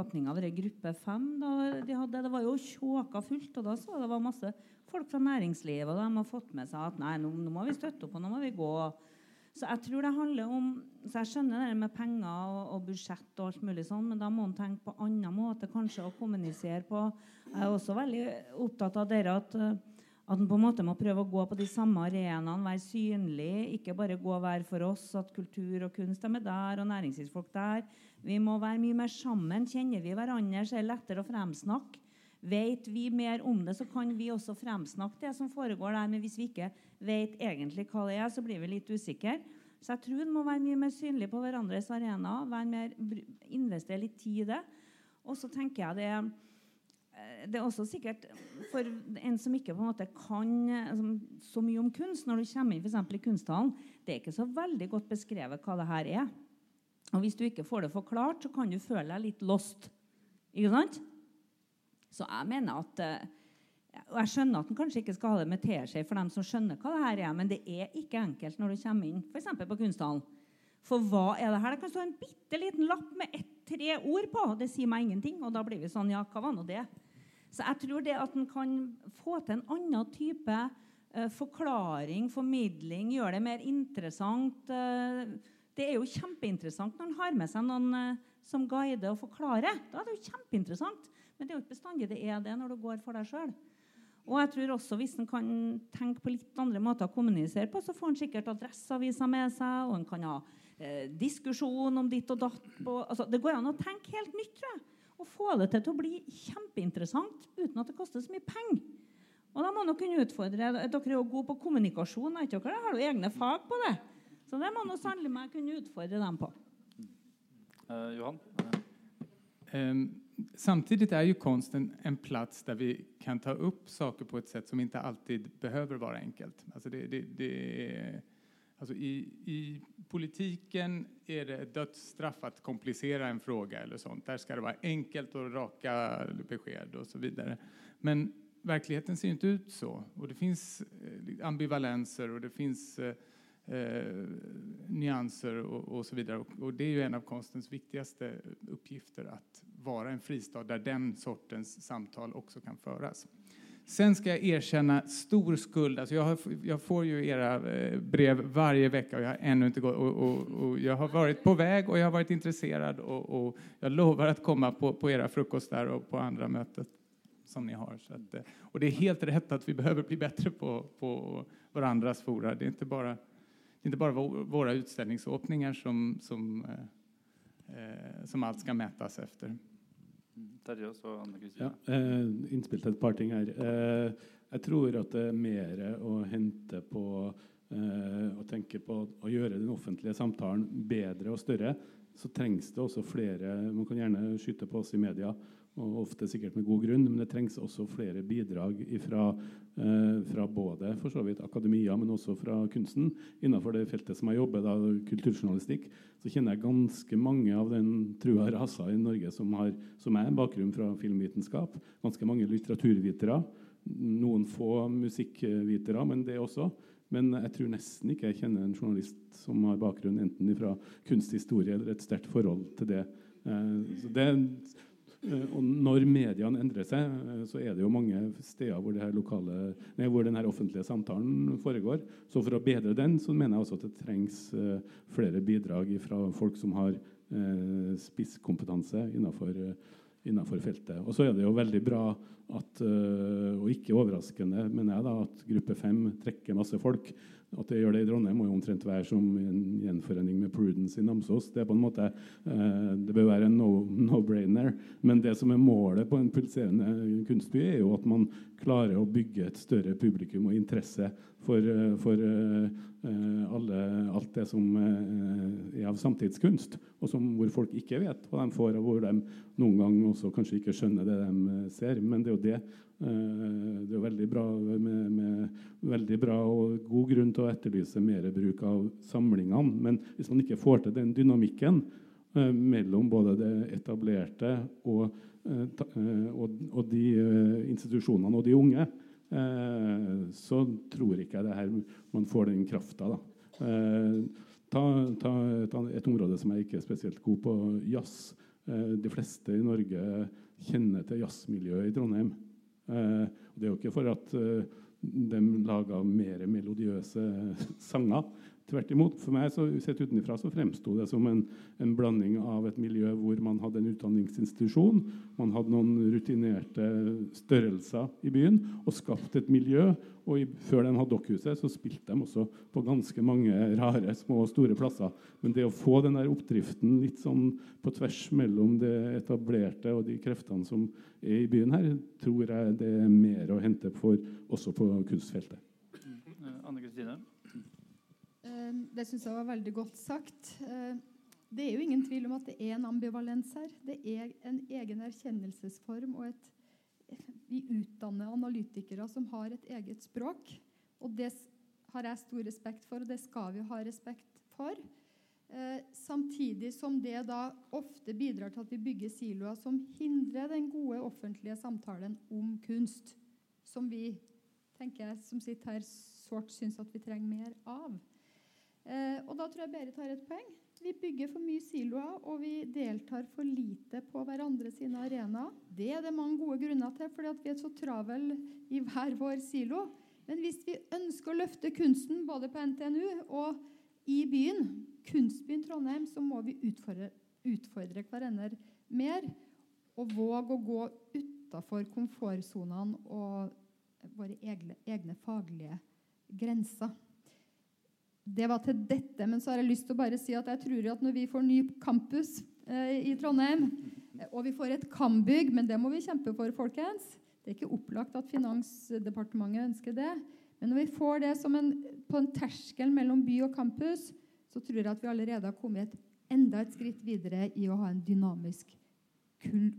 åpninga av gruppe fem de hadde, Det var jo tjåka fullt, og da så det var masse folk fra næringslivet, og de har fått med seg at nei, nå, nå må vi støtte opp, og nå må vi gå. Så jeg tror det handler om så Jeg skjønner det med penger og, og budsjett, og alt mulig sånn, men da må man tenke på annen måte kanskje å kommunisere på. Jeg er også veldig opptatt av dere at, at man på en måte må prøve å gå på de samme arenaene, være synlig. Ikke bare gå hver for oss, at kultur og kunst er der, og næringslivsfolk der. Vi må være mye mer sammen. Kjenner vi hverandre, så er det lettere å fremsnakke. Vet vi mer om det, så kan vi også fremsnakke det som foregår der. Men hvis vi ikke vet egentlig hva det er, så blir vi litt usikre. Så jeg tror en må være mye mer synlig på hverandres arena. Være mer, br- investere litt tid i det. Og så tenker jeg det eh, det er også sikkert for en som ikke på en måte kan eh, så mye om kunst, når du kommer inn for i kunsthallen, det er ikke så veldig godt beskrevet hva det her er. Og hvis du ikke får det forklart, så kan du føle deg litt lost. Ikke sant? Så jeg mener at eh, Og jeg skjønner at en kanskje ikke skal ha det med teskje for dem som skjønner hva det her er, men det er ikke enkelt når du kommer inn f.eks. på kunsthallen. For hva er det her? Det kan stå en bitte liten lapp med ett, tre ord på. Det sier meg ingenting. Og da blir vi sånn Ja, hva var nå det? Så jeg tror det at en kan få til en annen type uh, forklaring, formidling, gjøre det mer interessant eh, Det er jo kjempeinteressant når en har med seg noen eh, som guider og forklarer. Da er det jo kjempeinteressant. Men det er jo ikke bestandig det er det når du går for deg sjøl. Og jeg tror også Hvis en kan tenke på litt andre måter å kommunisere på, så får en sikkert Adresseavisa med seg, og en kan ha eh, diskusjon om ditt og datt. På, altså, det går an å tenke helt nytt, tror jeg. Og få det til å bli kjempeinteressant uten at det koster så mye penger. Og da må dere kunne utfordre, Dere er jo gode på kommunikasjon. Ikke dere? Har du egne fag på det? Så det må nå sannelig meg kunne utfordre dem på. Eh, Johan? Um, samtidig er jo konsten en plats der vi kan ta opp saker på et sett som ikke alltid behøver være enkelt. Alltså det, det, det är, alltså i, I politikken er det dødsstraff å komplisere en fråga eller sånt. Der skal det være enkelt og raka beskjed osv. så vidare. Men virkeligheten ser ikke ut så. Og det finns eh, ambivalenser og det fins eh, eh, nyanser och, och, så vidare. Och, och, det är ju en av konstens viktigaste uppgifter att vara en fristad där den sortens samtal också kan föras. Sen ska jag erkänna stor skuld. Alltså jag, har, jag får ju era eh, brev varje vecka och jag har ännu inte gått. Och, och, och, jag har varit på väg och jag har varit intresserad och, och jag lovar att komma på, på era frukostar och på andra mötet som ni har. Så att, eh, och det är helt rätt att vi behöver bli bättre på, på varandras fora. Det är inte bara inte bara våra utställningsåpningar som, som, eh, eh, som alt skal mätas efter. Terje og Anne-Kristine. Ja, eh, innspill til et par ting her. Eh, jeg tror at det er mer å hente på eh, å tenke på å gjøre den offentlige samtalen bedre og større. Så trengs det også flere Man kan gjerne skyte på oss i media og ofte sikkert med god grunn, men det trengs også flere bidrag ifra, eh, fra både for så vidt akademia, men også fra kunsten. Innenfor det feltet som jeg jobber, da, kulturjournalistikk, så kjenner jeg ganske mange av den trua rasa i Norge som har som er bakgrunn fra filmvitenskap. Ganske mange litteraturvitere. Noen få musikkvitere, men det også. Men jeg tror nesten ikke jeg kjenner en journalist som har bakgrunn enten fra kunsthistorie eller et sterkt forhold til det. Eh, så det og når mediene endrer seg, eh, så er det jo mange steder hvor, lokale, nei, hvor denne offentlige samtalen foregår. Så for å bedre den så mener jeg også at det trengs uh, flere bidrag fra folk som har spisskompetanse innenfor, innenfor, feltet. Og så er det jo veldig bra at, og ikke overraskende, mener jeg, da, at Gruppe 5 trekker masse folk. At det gjør det i Trondheim, må jo omtrent være som en gjenforening med Prudence i Namsos. Det er på en måte, eh, det bør være en no-brainer. No Men det som er målet på en pulserende kunstby, er jo at man klarer å bygge et større publikum og interesse for, eh, for uh, alle, alt det som uh, er av samtidskunst, og som, hvor folk ikke vet hva de får, og hvor de noen gang også kanskje ikke skjønner det de ser. Men det er jo det det er veldig bra, med, med, veldig bra og god grunn til å etterlyse mer bruk av samlingene. Men hvis man ikke får til den dynamikken eh, mellom både det etablerte og, eh, og, og de institusjonene og de unge, så tror ikke jeg det her man får den krafta. Ta, ta et, et, område som jeg ikke er spesielt god på, jazz. De fleste i Norge kjenner til jazzmiljøet i Trondheim. Eh, det er jo ikke for at eh, de laga mer melodiøse sanger. Tvert imot. For meg så, sett utenfra så fremsto det som en, en, blanding av et miljø hvor man hadde en utdanningsinstitusjon, man hadde noen rutinerte størrelser i byen, og skapt et miljø. Og i, før de hadde Dokkhuset, så spilte de også på ganske mange rare, små og store plasser. Men det å få den der oppdriften litt sånn på tvers mellom det etablerte og de kreftene som er i byen her, tror jeg det er mer å hente for også på kunstfeltet. Mm. Anne Kristine? Eh, det syns jeg var veldig godt sagt. Eh, det er jo ingen tvil om at det er en ambivalens her. Det er en egen erkjennelsesform. og et, Vi utdanner analytikere som har et eget språk. Og det har jeg stor respekt for, og det skal vi ha respekt for. Eh, samtidig som det da ofte bidrar til at vi bygger siloer som hindrer den gode offentlige samtalen om kunst, som vi tenker jeg, som sitter her, sårt syns at vi trenger mer av. Eh, og Da tror jeg Berit har et poeng. Vi bygger for mye siloer, og vi deltar for lite på hverandre sine arenaer. Det er det mange gode grunner til, fordi vi er så travle i hver vår silo. Men hvis vi ønsker å løfte kunsten både på NTNU og i byen, kunstbyen Trondheim, så må vi utfordre, utfordre hverandre mer. Og våge å gå utafor komfortsonene og våre egne, egne faglige grenser. Det var til dette, men så har jeg lyst til å bare si at jeg tror at når vi får ny campus eh, i Trondheim, og vi får et Kambygg, men det må vi kjempe for, folkens Det er ikke opplagt at Finansdepartementet ønsker det. Men når vi får det en, på en terskel mellom by og campus, så tror jeg at vi allerede har kommet enda et skritt videre i å ha en dynamisk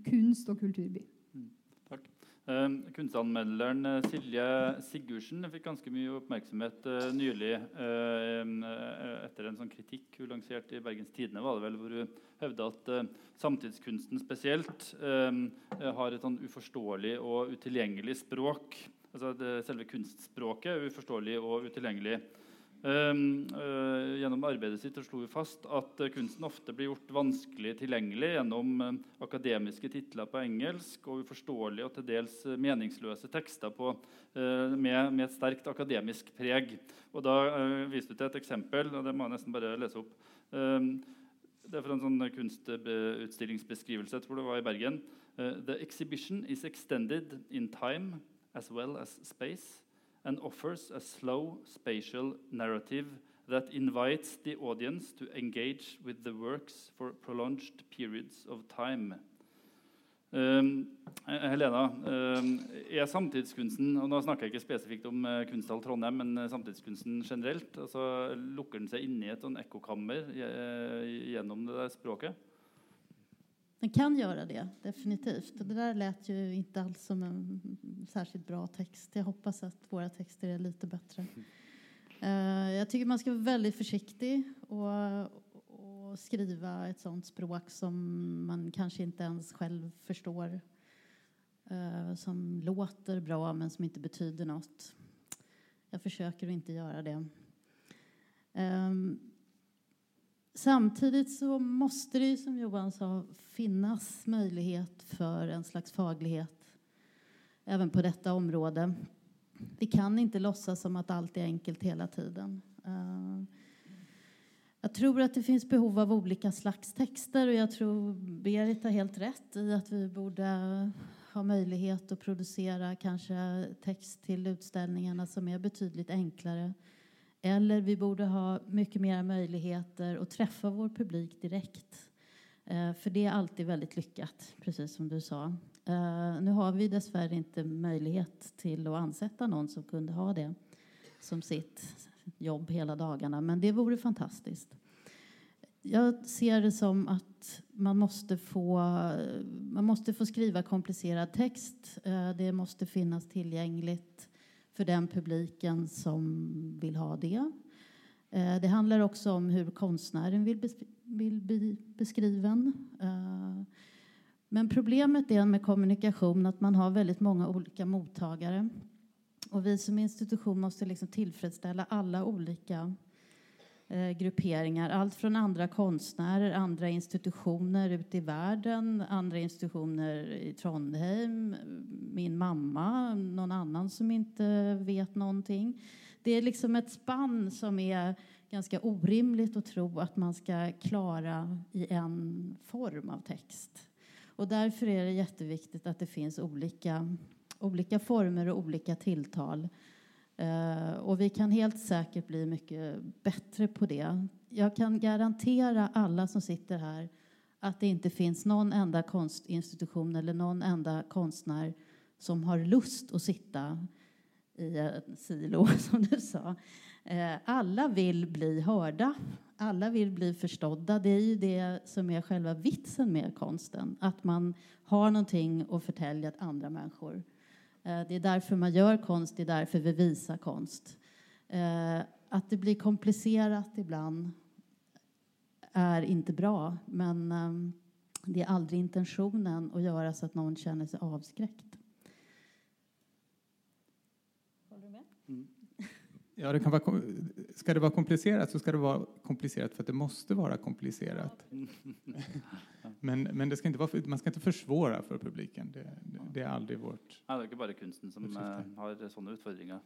kunst- og kulturby. Uh, kunstanmelderen eh, Silje Sigurdsen fikk ganske mye oppmerksomhet uh, nylig uh, etter en sånn kritikk hun lanserte i Bergens Tidende, var det vel, hvor hun hevda at samtidskunsten spesielt har et sånn uforståelig og utilgjengelig språk. Altså det, selve kunstspråket er uforståelig og utilgjengelig. Ehm, eh, gjennom arbeidet sitt slo vi fast at eh, kunsten ofte blir gjort vanskelig tilgjengelig gjennom eh, akademiske titler på engelsk og uforståelige og til dels meningsløse tekster på, med, med, et sterkt akademisk preg. Og Da viste du til et eksempel, og det må jeg nesten bare lese opp. Ehm, det er fra en sånn kunstutstillingsbeskrivelse jeg tror det var i Bergen. The exhibition is extended in time as well as space and offers a slow spatial narrative that invites the audience to engage with the works for prolonged periods of time. Um, Helena, um, er samtidskunsten og Nå snakker jeg ikke spesifikt om uh, Kunsthall Trondheim, men uh, samtidskunsten generelt. altså Lukker den seg inne i et sånn ekkokammer uh, gjennom det der språket? Den kan göra det, definitivt. Det där lät ju inte alls som en särskilt bra text. Jag hoppas att våra texter är lite bättre. Uh, jag tycker man ska vara väldigt försiktig och, och, skriva ett sånt språk som man kanske inte ens själv förstår. Uh, som låter bra men som inte betyder något. Jag försöker att inte göra det. Um, Samtidigt så måste det, som Johan sa, finnas möjlighet för en slags faglighet även på detta område. Vi kan inte låtsas som att allt är enkelt hela tiden. Eh, jag tror att det finns behov av olika slags texter och jag tror Berit har helt rätt i att vi borde ha möjlighet att producera kanske text till utställningarna som är betydligt enklare eller vi borde ha mycket mer möjligheter att träffa vår publik direkt. Eh, för det är alltid väldigt lyckat, precis som du sa. Eh, nu har vi dessvärre inte möjlighet till att ansätta någon som kunde ha det som sitt jobb hela dagarna, men det vore fantastiskt. Jag ser det som att man måste få, man måste få skriva komplicerad text. Eh, det måste finnas tillgängligt för den publiken som vill ha det. Eh, det handlar också om hur konstnären vill, bli beskriven. Eh, men problemet är med kommunikation att man har väldigt många olika mottagare. Och vi som institution måste liksom tillfredsställa alla olika grupperingar. Allt från andra konstnärer, andra institutioner ute i världen, andra institutioner i Trondheim, min mamma, någon annan som inte vet någonting. Det är liksom ett spann som är ganska orimligt att tro att man ska klara i en form av text. Och därför är det jätteviktigt att det finns olika, former och olika tilltal och vi kan helt säkert bli mycket bättre på det. Jag kan garantera alla som sitter här att det inte finns någon enda konstinstitution eller någon enda konstnär som har lust att sitta i en silo, som du sa. Uh, alla vill bli hörda. Alla vill bli förstådda. Det är ju det som är själva vitsen med konsten. Att man har någonting att förtälja till andra människor. Eh, det är därför man gör konst, det är därför vi visar konst. Eh, att det blir komplicerat ibland är inte bra, men ehm, det är aldrig intentionen att göra så att någon känner sig avskräckt. Håller du med? Mm. Ja, det kan vara, ska det vara komplicerat så ska det vara komplicerat för att det måste vara komplicerat. Men, men det ska inte vara, man ska inte försvåra för publiken. Det, det är aldrig vårt... Nei, det er ikke bare kunsten som uh, har sånne utfordringer.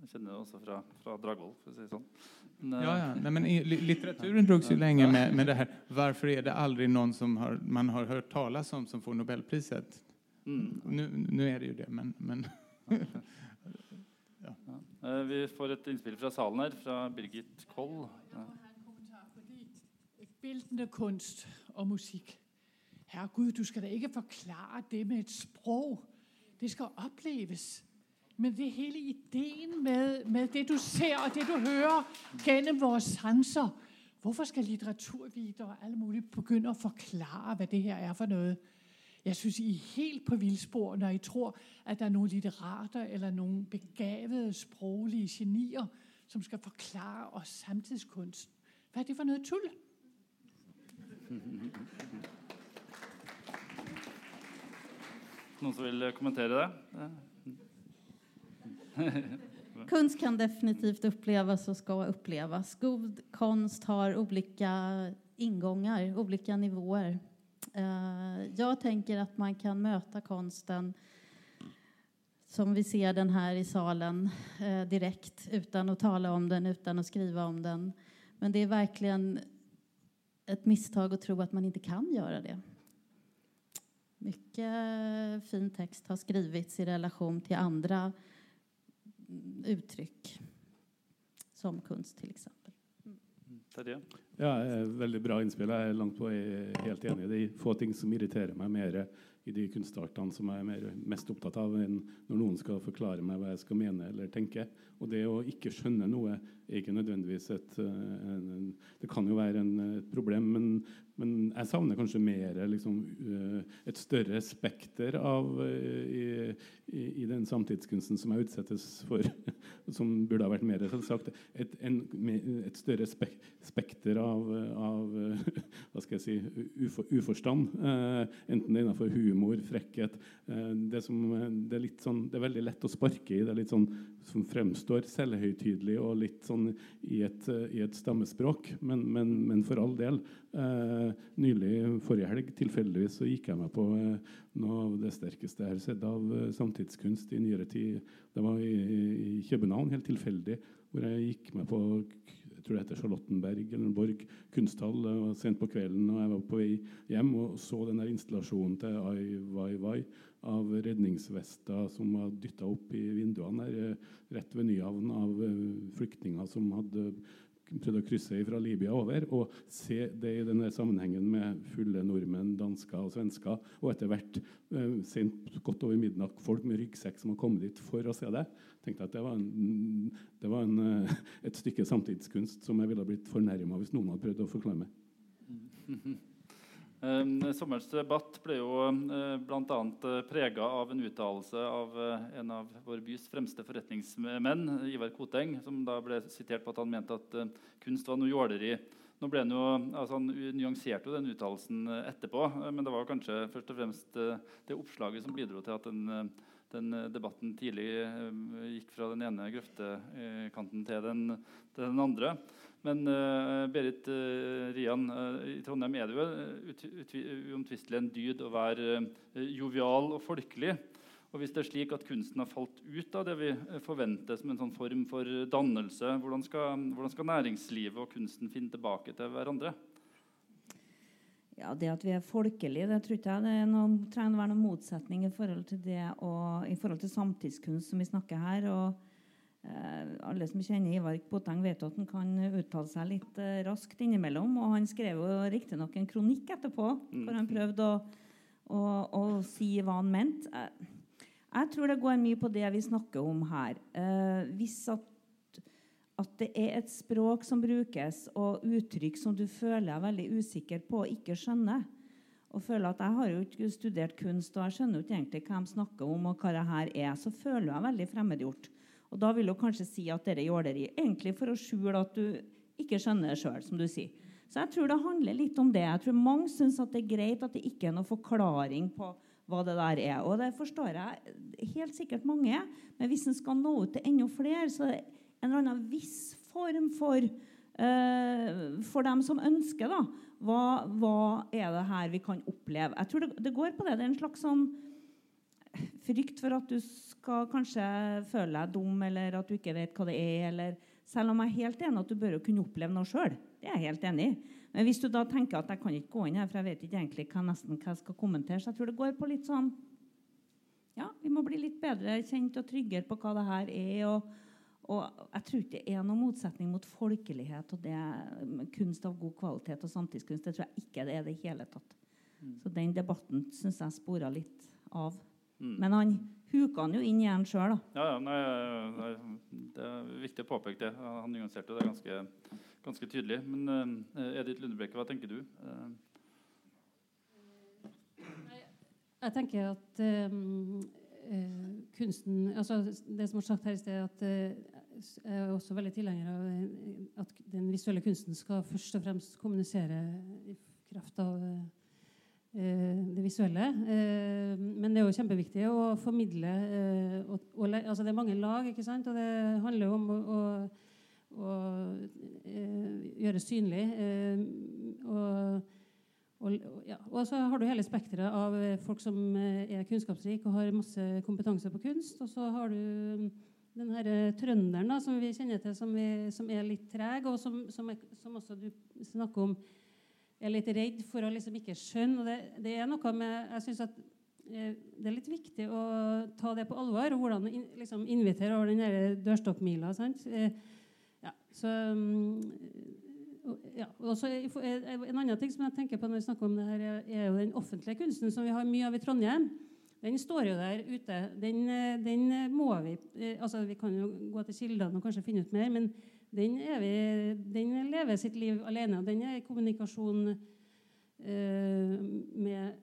Jeg kjenner det også fra, fra Dragvoll, for å si det sånn. Men, ja, ja. Nej, men litteraturen drogs ju länge med, med det här varför är det aldrig någon som har, man har hört talas om som får Nobelpriset? Mm. Nu, nu är det ju det, men, men Ja. Ja. Vi får et innspill fra salen her, fra Birgit Koll. Ja. Bildende kunst og musikk. Herregud, du skal da ikke forklare det med et språk. Det skal oppleves. Men det hele ideen med, med, det du ser og det du hører gjennom våre sanser Hvorfor skal litteraturvitere og alle mulige begynne å forklare hva det her er for noe? Jeg syns I er helt på villspor når I tror at det er noen litterater eller noen begavede språklige genier som skal forklare oss samtidskunsten. Hva er det for noe tull? Noen som vil kommentere det? Kunst kan definitivt oppleves og skal oppleves. God konst har olika innganger, olika nivåer. Uh, jag tänker att man kan möta konsten som vi ser den her i salen uh, direkt utan å tale om den, utan å skrive om den. Men det er virkelig et misstag å tro at man ikke kan gjøre det. Mycket fin text har skrivits i relasjon til andre uttrykk, som kunst f.eks. Terje? Ja, veldig bra innspill. Jeg er langt på helt enig. Det er få ting som irriterer meg mer i de kunstartene som jeg er mer, mest opptatt av, enn når noen skal forklare meg hva jeg skal mene eller tenke. Og det å ikke skjønne noe ikke nødvendigvis et en, en, Det kan jo være en, et problem, men, men jeg savner kanskje mer liksom, eh, et større spekter av eh, i, i, i, den samtidskunsten som jeg utsettes for, som burde ha vært mer selvsagt. Et, en, et større spek, spekter av, av, hva skal jeg si, ufo, uforstand. Eh, enten det er innenfor humor, frekkhet det, som, det, er sånn, det, er veldig lett å sparke i. Det er litt sånn som fremstår selvhøytidelig og litt sånn i et, i et stammespråk. Men, men, men, for all del. Eh, nylig, forrige helg, tilfeldigvis så gikk jeg meg på eh, noe av det sterkeste jeg har sett av eh, samtidskunst i nyere tid. Det var i, i København, helt tilfeldig, hvor jeg gikk meg på jeg tror det heter Charlottenberg eller Borg kunsthall. Sent på kvelden, og jeg var på vei hjem og så den der installasjonen til Ai Weiwei av redningsvester som var dytta opp i vinduene der, eh, rett ved Nyhavn av eh, flyktninger som hadde prøvd å krysse fra Libya over. Og se det i denne sammenhengen med fulle nordmenn, dansker og svensker. Og etter hvert eh, sent godt over midnatt folk med ryggsekk som har kommet dit for å se det. tenkte at Det var, en, det var en, et stykke samtidskunst som jeg ville blitt fornærma hvis noen hadde prøvd å forklare meg. Um, sommerens debatt ble jo uh, bl.a. Uh, prega av en uttalelse av uh, en av vår bys fremste forretningsmenn, Ivar Koteng, som da ble sitert på at han mente at kunst var noe jåleri. Nå ble Han jo, altså han nyanserte jo den uttalelsen etterpå, men det var kanskje først og fremst det oppslaget som bidro til at den, den debatten tidlig gikk fra den ene grøftekanten til den, til den andre. Men uh, Berit uh, Rian, uh, i Trondheim er det jo uomtvistelig en dyd å være jovial og folkelig. Og Hvis det er slik at kunsten har falt ut av det vi forventer som en sånn form for dannelse, hvordan skal, hvordan skal næringslivet og kunsten finne tilbake til hverandre? Ja, Det at vi er folkelige, det tror jeg det noen, trenger å være noen motsetning i forhold til det og i forhold til samtidskunst som vi snakker her. og alle som kjenner Ivar Boteng, vet at han kan uttale seg litt eh, raskt innimellom. Og han skrev jo riktignok en kronikk etterpå, mm. hvor han prøvde å, å, å, si hva han mente. Jeg, jeg, tror det går mye på det vi snakker om her. Eh, hvis at, at, det er et språk som brukes, og uttrykk som du føler er veldig usikker på og ikke skjønner, og føler at jeg har jo ikke studert kunst, og jeg skjønner jo ikke egentlig hva de snakker om, og hva det her er, så føler jeg veldig fremmedgjort. Og Da vil hun kanskje si at dette er jåleri, egentlig for å skjule at du ikke skjønner det sjøl. som du sier. Så jeg tror det handler litt om det. Jeg tror Mange syns det er greit at det ikke er noen forklaring på hva det der er. Og det forstår jeg helt sikkert mange. Men hvis en skal nå ut til enda flere, så er det en eller annen viss form for uh, For dem som ønsker, da. Hva, hva, er det her vi kan oppleve? Jeg tror det, det går på det. Det er en slags sånn frykt for at du skal kanskje føle deg dum, eller at du ikke vet hva det er. Eller, selv om jeg er helt enig at du bør kunne oppleve noe sjøl. Det er jeg helt enig i. Men hvis du da tenker at jeg kan ikke gå inn her, for jeg vet ikke egentlig hva, nesten, hva jeg skal kommentere, så jeg tror det går på litt sånn ja, vi må bli litt bedre kjent og tryggere på hva det her er. og og jeg tror ikke det er noen motsetning mot folkelighet og det kunst av god kvalitet og samtidskunst. Det tror jeg ikke det er det hele tatt. Mm. Så den debatten syns jeg spora litt av. Mm. Men han huka han jo inn hjernen sjøl, da. Ja, ja nei, nei, det er viktig å påpeke det. Han nyanserte det ganske, ganske tydelig. Men uh, Edith Lundebrekke, hva tenker du? Uh, jeg tenker at um, uh, kunsten altså Det som ble sagt her i sted, at jeg er også veldig tilhenger av at den visuelle kunsten skal først og fremst kommunisere i kraft av det visuelle. Eh, men det er jo kjempeviktig å formidle eh, og, og, altså Det er mange lag, ikke sant? og det handler jo om å, å, å gjøre synlig. Og, og, ja. og, så har du hele spekteret av folk som er kunnskapsrike og har masse kompetanse på kunst. Og så har du den her trønderen da, som vi kjenner til, som, vi, som er litt treg, og som, som, som også du snakker om er litt redd for å liksom ikke skjønne. og det, det, er noe med, jeg synes at eh, Det er litt viktig å ta det på alvor. og Hvordan liksom invitere over den dørstokkmila. Eh, ja, så, mm, ja, også, eh, en annen ting som jeg tenker på når vi snakker om det her, er jo den offentlige kunsten, som vi har mye av i Trondheim. Den står jo der ute. Den, den må vi altså Vi kan jo gå til kildene og kanskje finne ut mer. men den, vi, den, lever sitt liv alene. Den er i kommunikasjon eh, med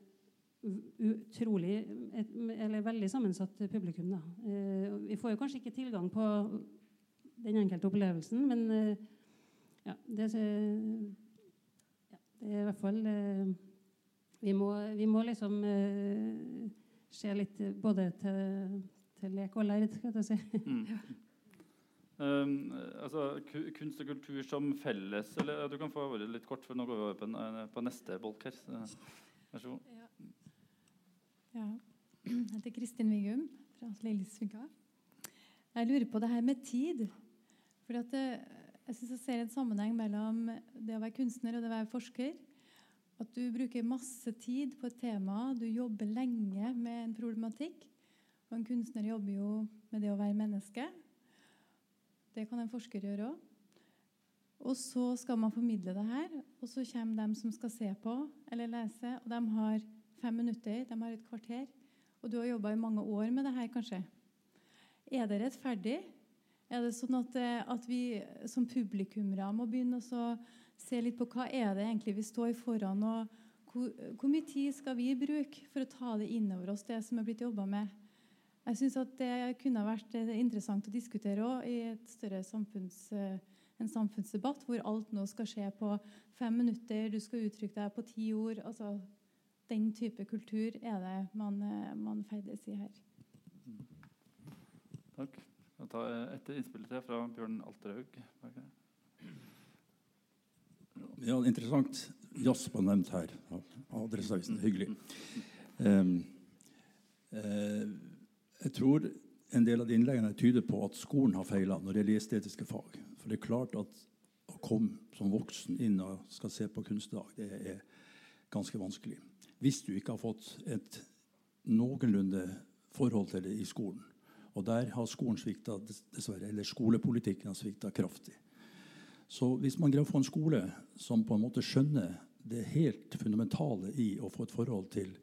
utrolig Eller veldig sammensatt publikum. Da. Eh, vi får jo kanskje ikke tilgang på den enkelte opplevelsen, men eh, ja, det, ja, det, er i hvert fall vi må, vi, må, liksom se litt både til, til lek og lærd, skal jeg si. Mm. Um, altså, kunst og kultur som felles eller, Du kan få være litt kort, for nå går vi over på, eh, på neste bolk her. Vær så god. Ja. ja. Jeg heter Kristin Vigum fra Lillesvika. Jeg lurer på det her med tid. For eh, jeg synes jeg ser en sammenheng mellom det å være kunstner og det å være forsker. At du bruker masse tid på et tema. Du jobber lenge med en problematikk. Og en kunstner jobber jo med det å være menneske. Det kan en forsker gjøre òg. Og så skal man formidle det her, og så kommer de som skal se på eller lese, og de har fem minutter, de har et kvarter. Og du har jobba i mange år med det her, kanskje. Er det rettferdig? Er det sånn at, eh, at vi som publikummere må begynne å se litt på hva er det egentlig vi står foran, og hvor, hvor mye tid skal vi bruke for å ta det innover oss, det som er blitt jobba med? Jeg syns det kunne vært eh, interessant å diskutere òg i et større samfunns, eh, en samfunnsdebatt, hvor alt nå skal skje på fem minutter, du skal uttrykke deg på ti ord. altså Den type kultur er det man, eh, man ferdes i her. Takk. Jeg tar et innspill til fra Bjørn Alterhaug. Ja, interessant. Jazz var nevnt her av Adresseavisen. Hyggelig. Um, uh, jeg tror en del av innleggene tyder på at skolen har feila når det gjelder estetiske fag. For det er klart at å komme som voksen inn og skal se på kunstdag, det er ganske vanskelig. Hvis du ikke har fått et noenlunde forhold til det i skolen. Og der har skolen svikta, dessverre. Eller skolepolitikken har svikta kraftig. Så hvis man greier å få en skole som på en måte skjønner det helt fundamentale i å få et forhold til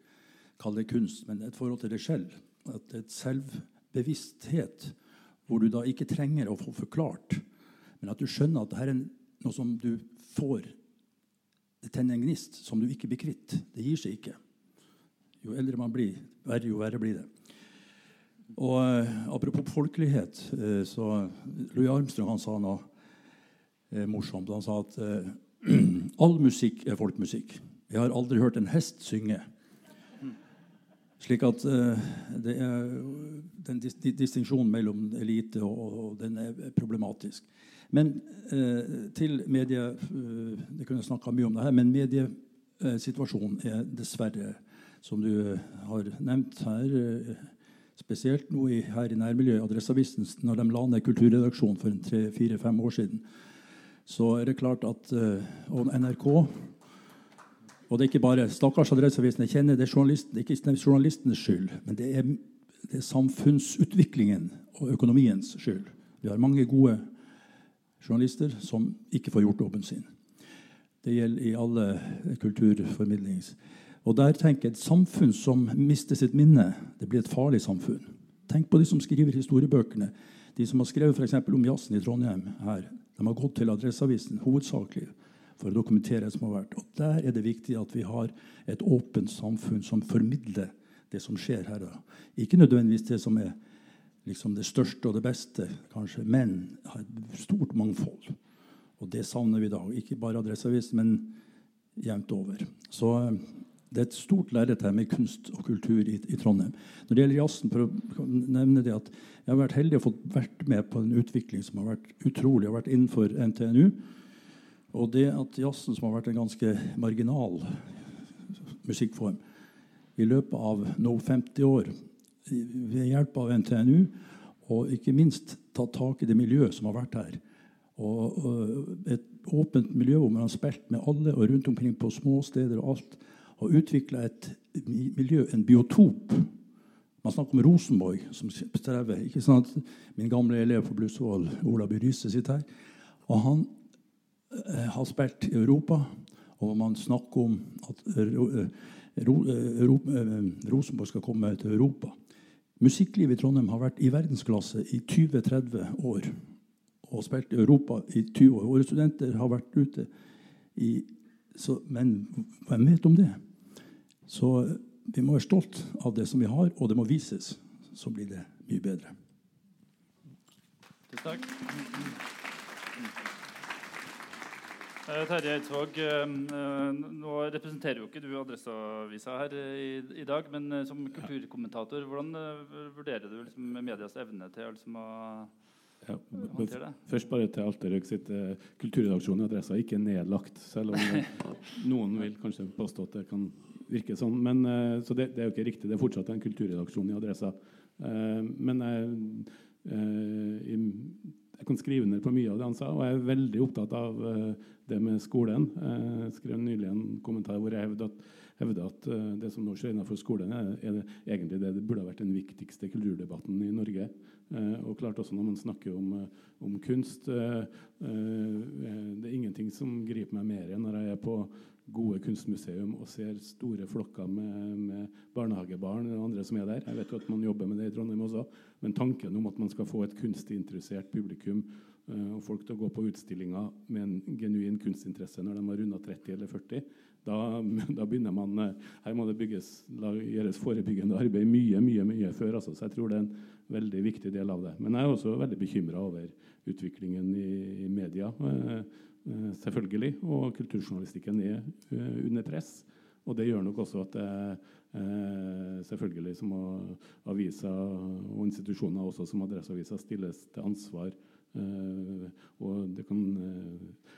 Kall det kunst, men et forhold til det selv, at et selvbevissthet hvor du da ikke trenger å få forklart, men at du skjønner at dette er noe som du får Det tenner en gnist som du ikke blir kvitt. Det gir seg ikke. Jo eldre man blir, verre, jo verre blir det. Og uh, Apropos folkelighet, uh, så Louis Armstrong han sa noe uh, morsomt. Han sa at all musikk er folkemusikk. Jeg har aldri hørt en hest synge. Slik at uh, det er den dis distinksjonen mellom elite og, og, den er problematisk. Men uh, til medie uh, Det kunne snakka mye om det her, men mediesituasjonen er dessverre, som du har nevnt her, spesielt nå i, her i nærmiljøet, Adresseavisen, når de la ned kulturredaksjonen for tre-fire-fem år siden, så er det klart at Og NRK og det er ikke bare stakkars Adresseavisen. Jeg kjenner det er, det er ikke journalistenes skyld, men det er det er samfunnsutviklingen og økonomiens skyld. Vi har mange gode journalister som ikke får gjort jobben sin. Det gjelder i alle kulturformidlings... Og der tenker jeg Et samfunn som mister sitt minne, det blir et farlig samfunn. Tenk på de som skriver historiebøkene. De som har skrevet for om jazzen i Trondheim her. De har gått til Adresseavisen hovedsakelig for å dokumentere det som har vært. Og Der er det viktig at vi har et åpent samfunn som formidler det som skjer her. Ikke nødvendigvis det som er liksom det største og det beste, kanskje, men har et stort mangfold. Og det savner vi i dag. Ikke bare Adresseavisen, men jevnt over. Så eh, det er et stort lerret her med kunst og kultur i, i, Trondheim. Når det gjelder jazzen, for å nevne det at jeg har vært heldig og fått vært med på en utvikling som har vært utrolig, Jeg har vært innenfor NTNU. Og det at jazzen, som har vært en ganske marginal musikkform, i løpet av nå 50 år, ved hjelp av NTNU, og ikke minst tatt tak i det miljøet som har vært her, og, et åpent miljø hvor man har spilt med alle og rundt omkring på små steder og alt, og utvikla et miljø, en biotop. Man snakker om Rosenborg, som strever. ikke sant? Min gamle elev på Blussvoll, Ola By Ryse, sitter her. Og han har spilt i Europa, og man snakker om at eh, eh, eh, Rosenborg skal komme til Europa. Musikklivet i Trondheim har vært i verdensklasse i 20-30 år og spilt i Europa i 20 år. Våre studenter har vært ute i så, Men hvem vet om det? Så vi må være stolt av det som vi har, og det må vises. Så blir det mye bedre. Tusen takk. Eh, Terje Eidsvåg, eh, nå representerer jo ikke du Adresseavisa her i, i, dag, men eh, som kulturkommentator, hvordan vurderer du liksom medias evne til liksom, å ja, først bare til Alterøk sitt kulturredaksjon i Adressa ikke nedlagt, selv om noen vil kanskje påstå at det kan virke sånn. Men, så det, det, er jo ikke riktig. Det er fortsatt en kulturredaksjon i Adressa. Men jeg, jeg kan skrive ned på mye av det han sa, og jeg er veldig opptatt av det med skolen. Jeg skrev nylig en kommentar hvor jeg hevder at, hevde at det som nå skjer innenfor skolen, er, egentlig det, det burde ha vært den viktigste kulturdebatten i Norge. Eh, og klart også når man snakker om, eh, om kunst eh, Det er ingenting som griper meg mer enn når jeg er på gode kunstmuseum og ser store flokker med, med, barnehagebarn og andre som er der. Jeg vet jo at man jobber med det i Trondheim også. Men tanken om at man skal få et kunstinteressert publikum og folk til å gå på utstillinger med en genuin kunstinteresse når de har runda 30 eller 40, da, da, begynner man Her må det bygges, gjøres forebyggende arbeid mye mye, mye før. Altså. Så jeg tror det er en veldig viktig del av det. Men jeg er også veldig bekymra over utviklingen i, i media. Eh, eh, selvfølgelig. Og kulturjournalistikken er uh, under press. Og det gjør nok også at eh, selvfølgelig som aviser og institusjoner også som Adresseavisa stilles til ansvar. Eh, og det kan eh,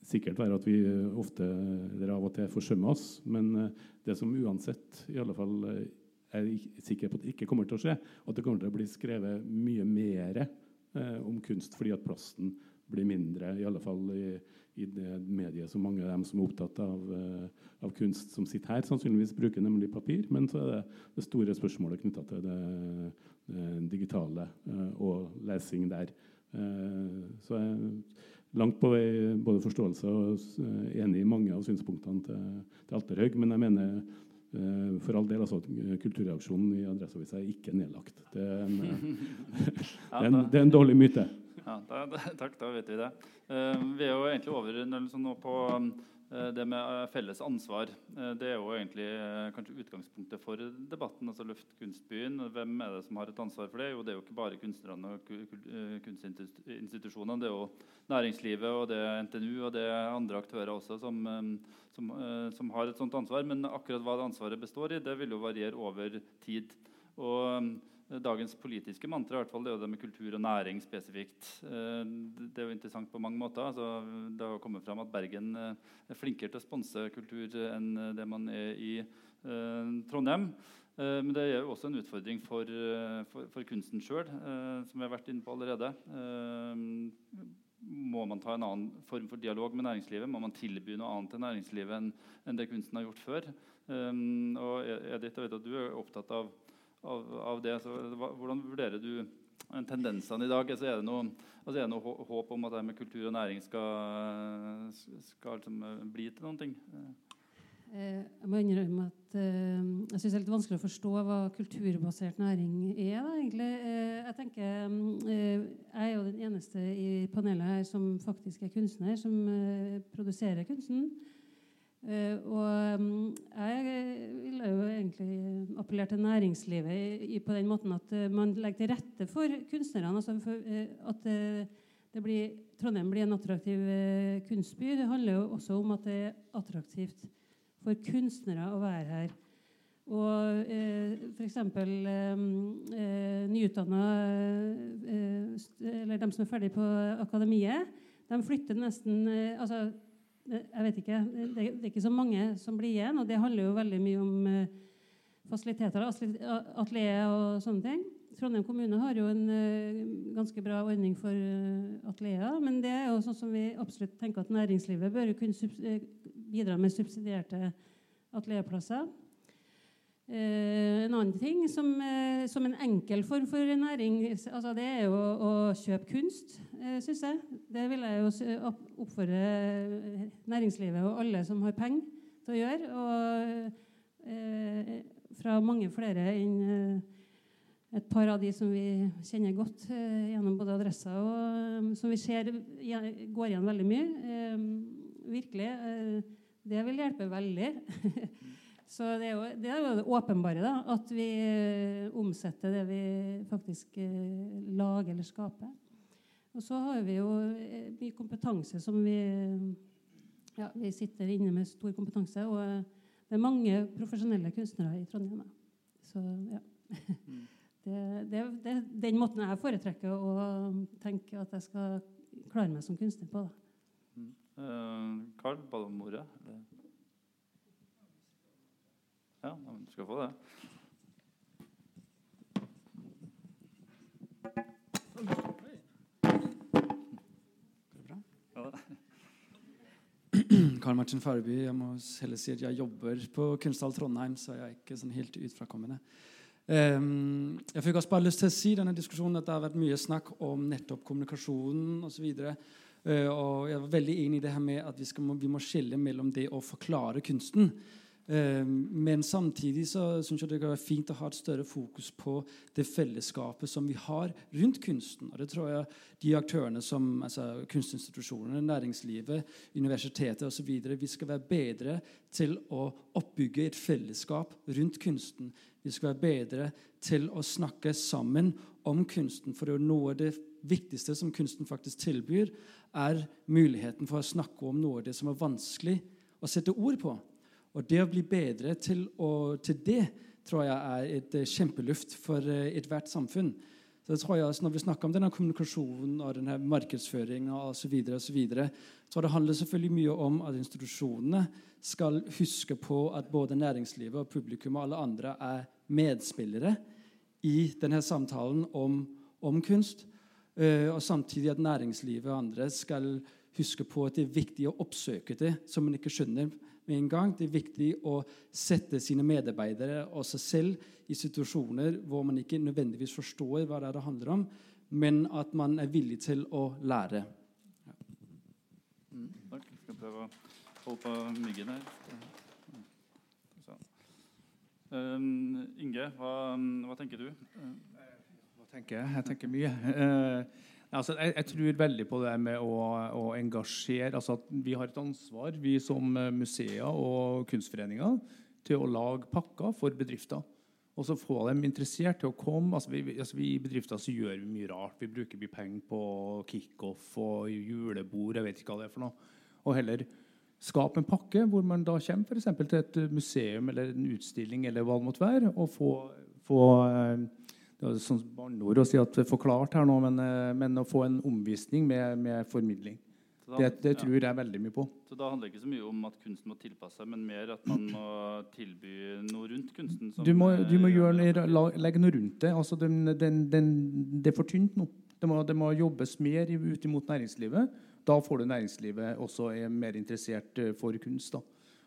sikkert være at vi ofte eller av og til forsømmer oss, men det som uansett i alle fall er sikker på at det ikke kommer til å skje. At det kommer til å bli skrevet mye mer eh, om kunst fordi at plasten blir mindre, i alle fall i, i det mediet som mange av dem som er opptatt av, uh, av, kunst, som sitter her, sannsynligvis bruker nemlig papir. Men så er det det store spørsmålet knytta til det, det digitale uh, og lesing der. Uh, så jeg er langt på vei både forståelse og enig i mange av synspunktene til, til Alterhaug. Men jeg mener Eh, for all del, altså, Kulturreaksjonen i Adresseavisa er ikke nedlagt. Det er en, det er en, det er en dårlig myte. Ja, da, da, takk, da vet vi det. Uh, vi er jo egentlig over liksom, på um, det med felles ansvar. Det er jo egentlig kanskje utgangspunktet for debatten. altså Løft kunstbyen. Hvem er det som har et ansvar for det? Jo, det er jo ikke bare kunstnerne og kunstinstitusjonene. Det er jo næringslivet og det er NTNU og det er andre aktører også som som, eh, som, har et sånt ansvar. Men akkurat hva det ansvaret består i, det vil jo variere over tid. Og eh, Dagens politiske mantra i hvert fall, det det med kultur og næring spesifikt. Eh, det er jo interessant på mange måter. Altså, det har kommet fram at Bergen er flinkere til å sponse kultur enn det man er i Trondheim. Men det er jo også en utfordring for, for, for kunsten sjøl, som vi har vært inne på allerede må man ta en annen form for dialog med næringslivet? Må man tilby noe annet til næringslivet enn, det kunsten har gjort før? Og Edith, jeg vet at du er opptatt av, av, av det. Så, hvordan vurderer du tendensene i dag? Altså, er det noe, altså, er det noe håp om at det med kultur og næring skal, skal liksom, bli til noen ting? Eh, jeg må innrømme at eh, jeg syns det er litt vanskelig å forstå hva kulturbasert næring er. Da, egentlig. Eh, jeg tenker, jeg er jo den eneste i panelet her som faktisk er kunstner, som produserer kunsten. Og jeg vil jo egentlig appellere til næringslivet på den måten at man legger til rette for kunstnerne. Altså at blir, Trondheim blir en attraktiv kunstby. Det handler jo også om at det er attraktivt for kunstnere å være her. Og eh, f.eks. Eh, eh nyutdanna eh, Eller de som er ferdig på akademiet, de flytter nesten eh, altså, Jeg vet ikke. Det, er ikke så mange som blir igjen. Og det handler jo veldig mye om eh, fasiliteter, atelier og sånne ting. Trondheim kommune har jo en uh, ganske bra ordning for uh, atelier. Men det er jo sånn som vi absolutt tenker at næringslivet bør kunne bidra med subsidierte atelierplasser. Eh, en annen ting som, eh, som, en enkel form for næring, altså det er jo å kjøpe kunst, eh, syns jeg. Det vil jeg jo oppfordre næringslivet og alle som har penger, til å gjøre. Og eh, fra mange flere enn eh, et par av de som vi kjenner godt eh, gjennom både adresser og som vi ser går igjen veldig mye. virkelig. Det vil hjelpe veldig. Så det er, jo, det er, jo, det åpenbare, da, at vi uh, omsetter det vi faktisk uh, lager eller skaper. Og så har vi jo uh, mye kompetanse som vi ja, Vi sitter inne med stor kompetanse. Og det er mange profesjonelle kunstnere i Trondheim. Så ja. Mm. det, det, det, er den måten jeg foretrekker å tenke at jeg skal klare meg som kunstner på. da. Karl, ba om ordet? Ja, du skal få det. Karl Martin Farby. Jeg må heller si at jeg jobber på Kunsthall Trondheim, så jeg er ikke sånn helt utfrakommende. Um, jeg fikk også bare lyst til å si denne diskusjonen at det har vært mye snakk om nettopp kommunikasjonen osv. Uh, og jeg var veldig enig i det her med at vi, skal, vi må skille mellom det å forklare kunsten men samtidig så syns jeg det kan være fint å ha et større fokus på det fellesskapet som vi har rundt kunsten. Og det tror jeg de aktørene som altså kunstinstitusjonene, næringslivet, universitetet osv. Vi skal være bedre til å oppbygge et fellesskap rundt kunsten. Vi skal være bedre til å snakke sammen om kunsten. For noe av det viktigste som kunsten faktisk tilbyr, er muligheten for å snakke om noe av det som er vanskelig å sette ord på. Og det å bli bedre til, å, til det tror jeg er et uh, kjempeluft for uh, ethvert samfunn. Så det tror jeg, altså, Når vi snakker om denne kommunikasjonen og denne markedsføringen osv., så, videre, så, det handler selvfølgelig mye om at institusjonene skal huske på at både næringslivet og publikum og alle andre er medspillere i denne samtalen om, om kunst. Uh, og samtidig at næringslivet og andre skal huske på at det er viktig å oppsøke det som man ikke skjønner med en gang. Det er viktig å sette sine medarbeidere og seg selv i situasjoner hvor man ikke nødvendigvis forstår hva det, det handler om, men at man er villig til å lære. Ja. Mm, takk. Jeg skal prøve å holde på myggen her. Um, Inge, hva, hva, tenker du? Hva tenker jeg? Jeg tenker mye. Uh, Altså, jeg, jeg, tror veldig på det med å, å engasjere. Altså at vi har et ansvar, vi som eh, museer og kunstforeninger, til å lage pakker for bedrifter. Og så få dem interessert til å komme. Altså, vi, altså, I bedrifter så gjør vi mye rart. Vi bruker mye penger på kickoff og julebord. jeg vet ikke hva det er for noe. Og heller skape en pakke hvor man da kommer for til et museum eller en utstilling eller hva det måtte være, og få, få eh, det er sånn barneord å si at det er forklart her nå, men, eh, men å få en omvisning med, med formidling. Da, det, det, tror jeg veldig mye på. Så Da handler det ikke så mye om at kunsten må tilpasse seg, men mer at man må tilby noe rundt kunsten? du må, du må gjøre, legge noe rundt det. Altså, den, den, den, det er for tynt nå. Det må, det må jobbes mer ut mot næringslivet. Da får du næringslivet også er mer interessert eh, for kunst. da.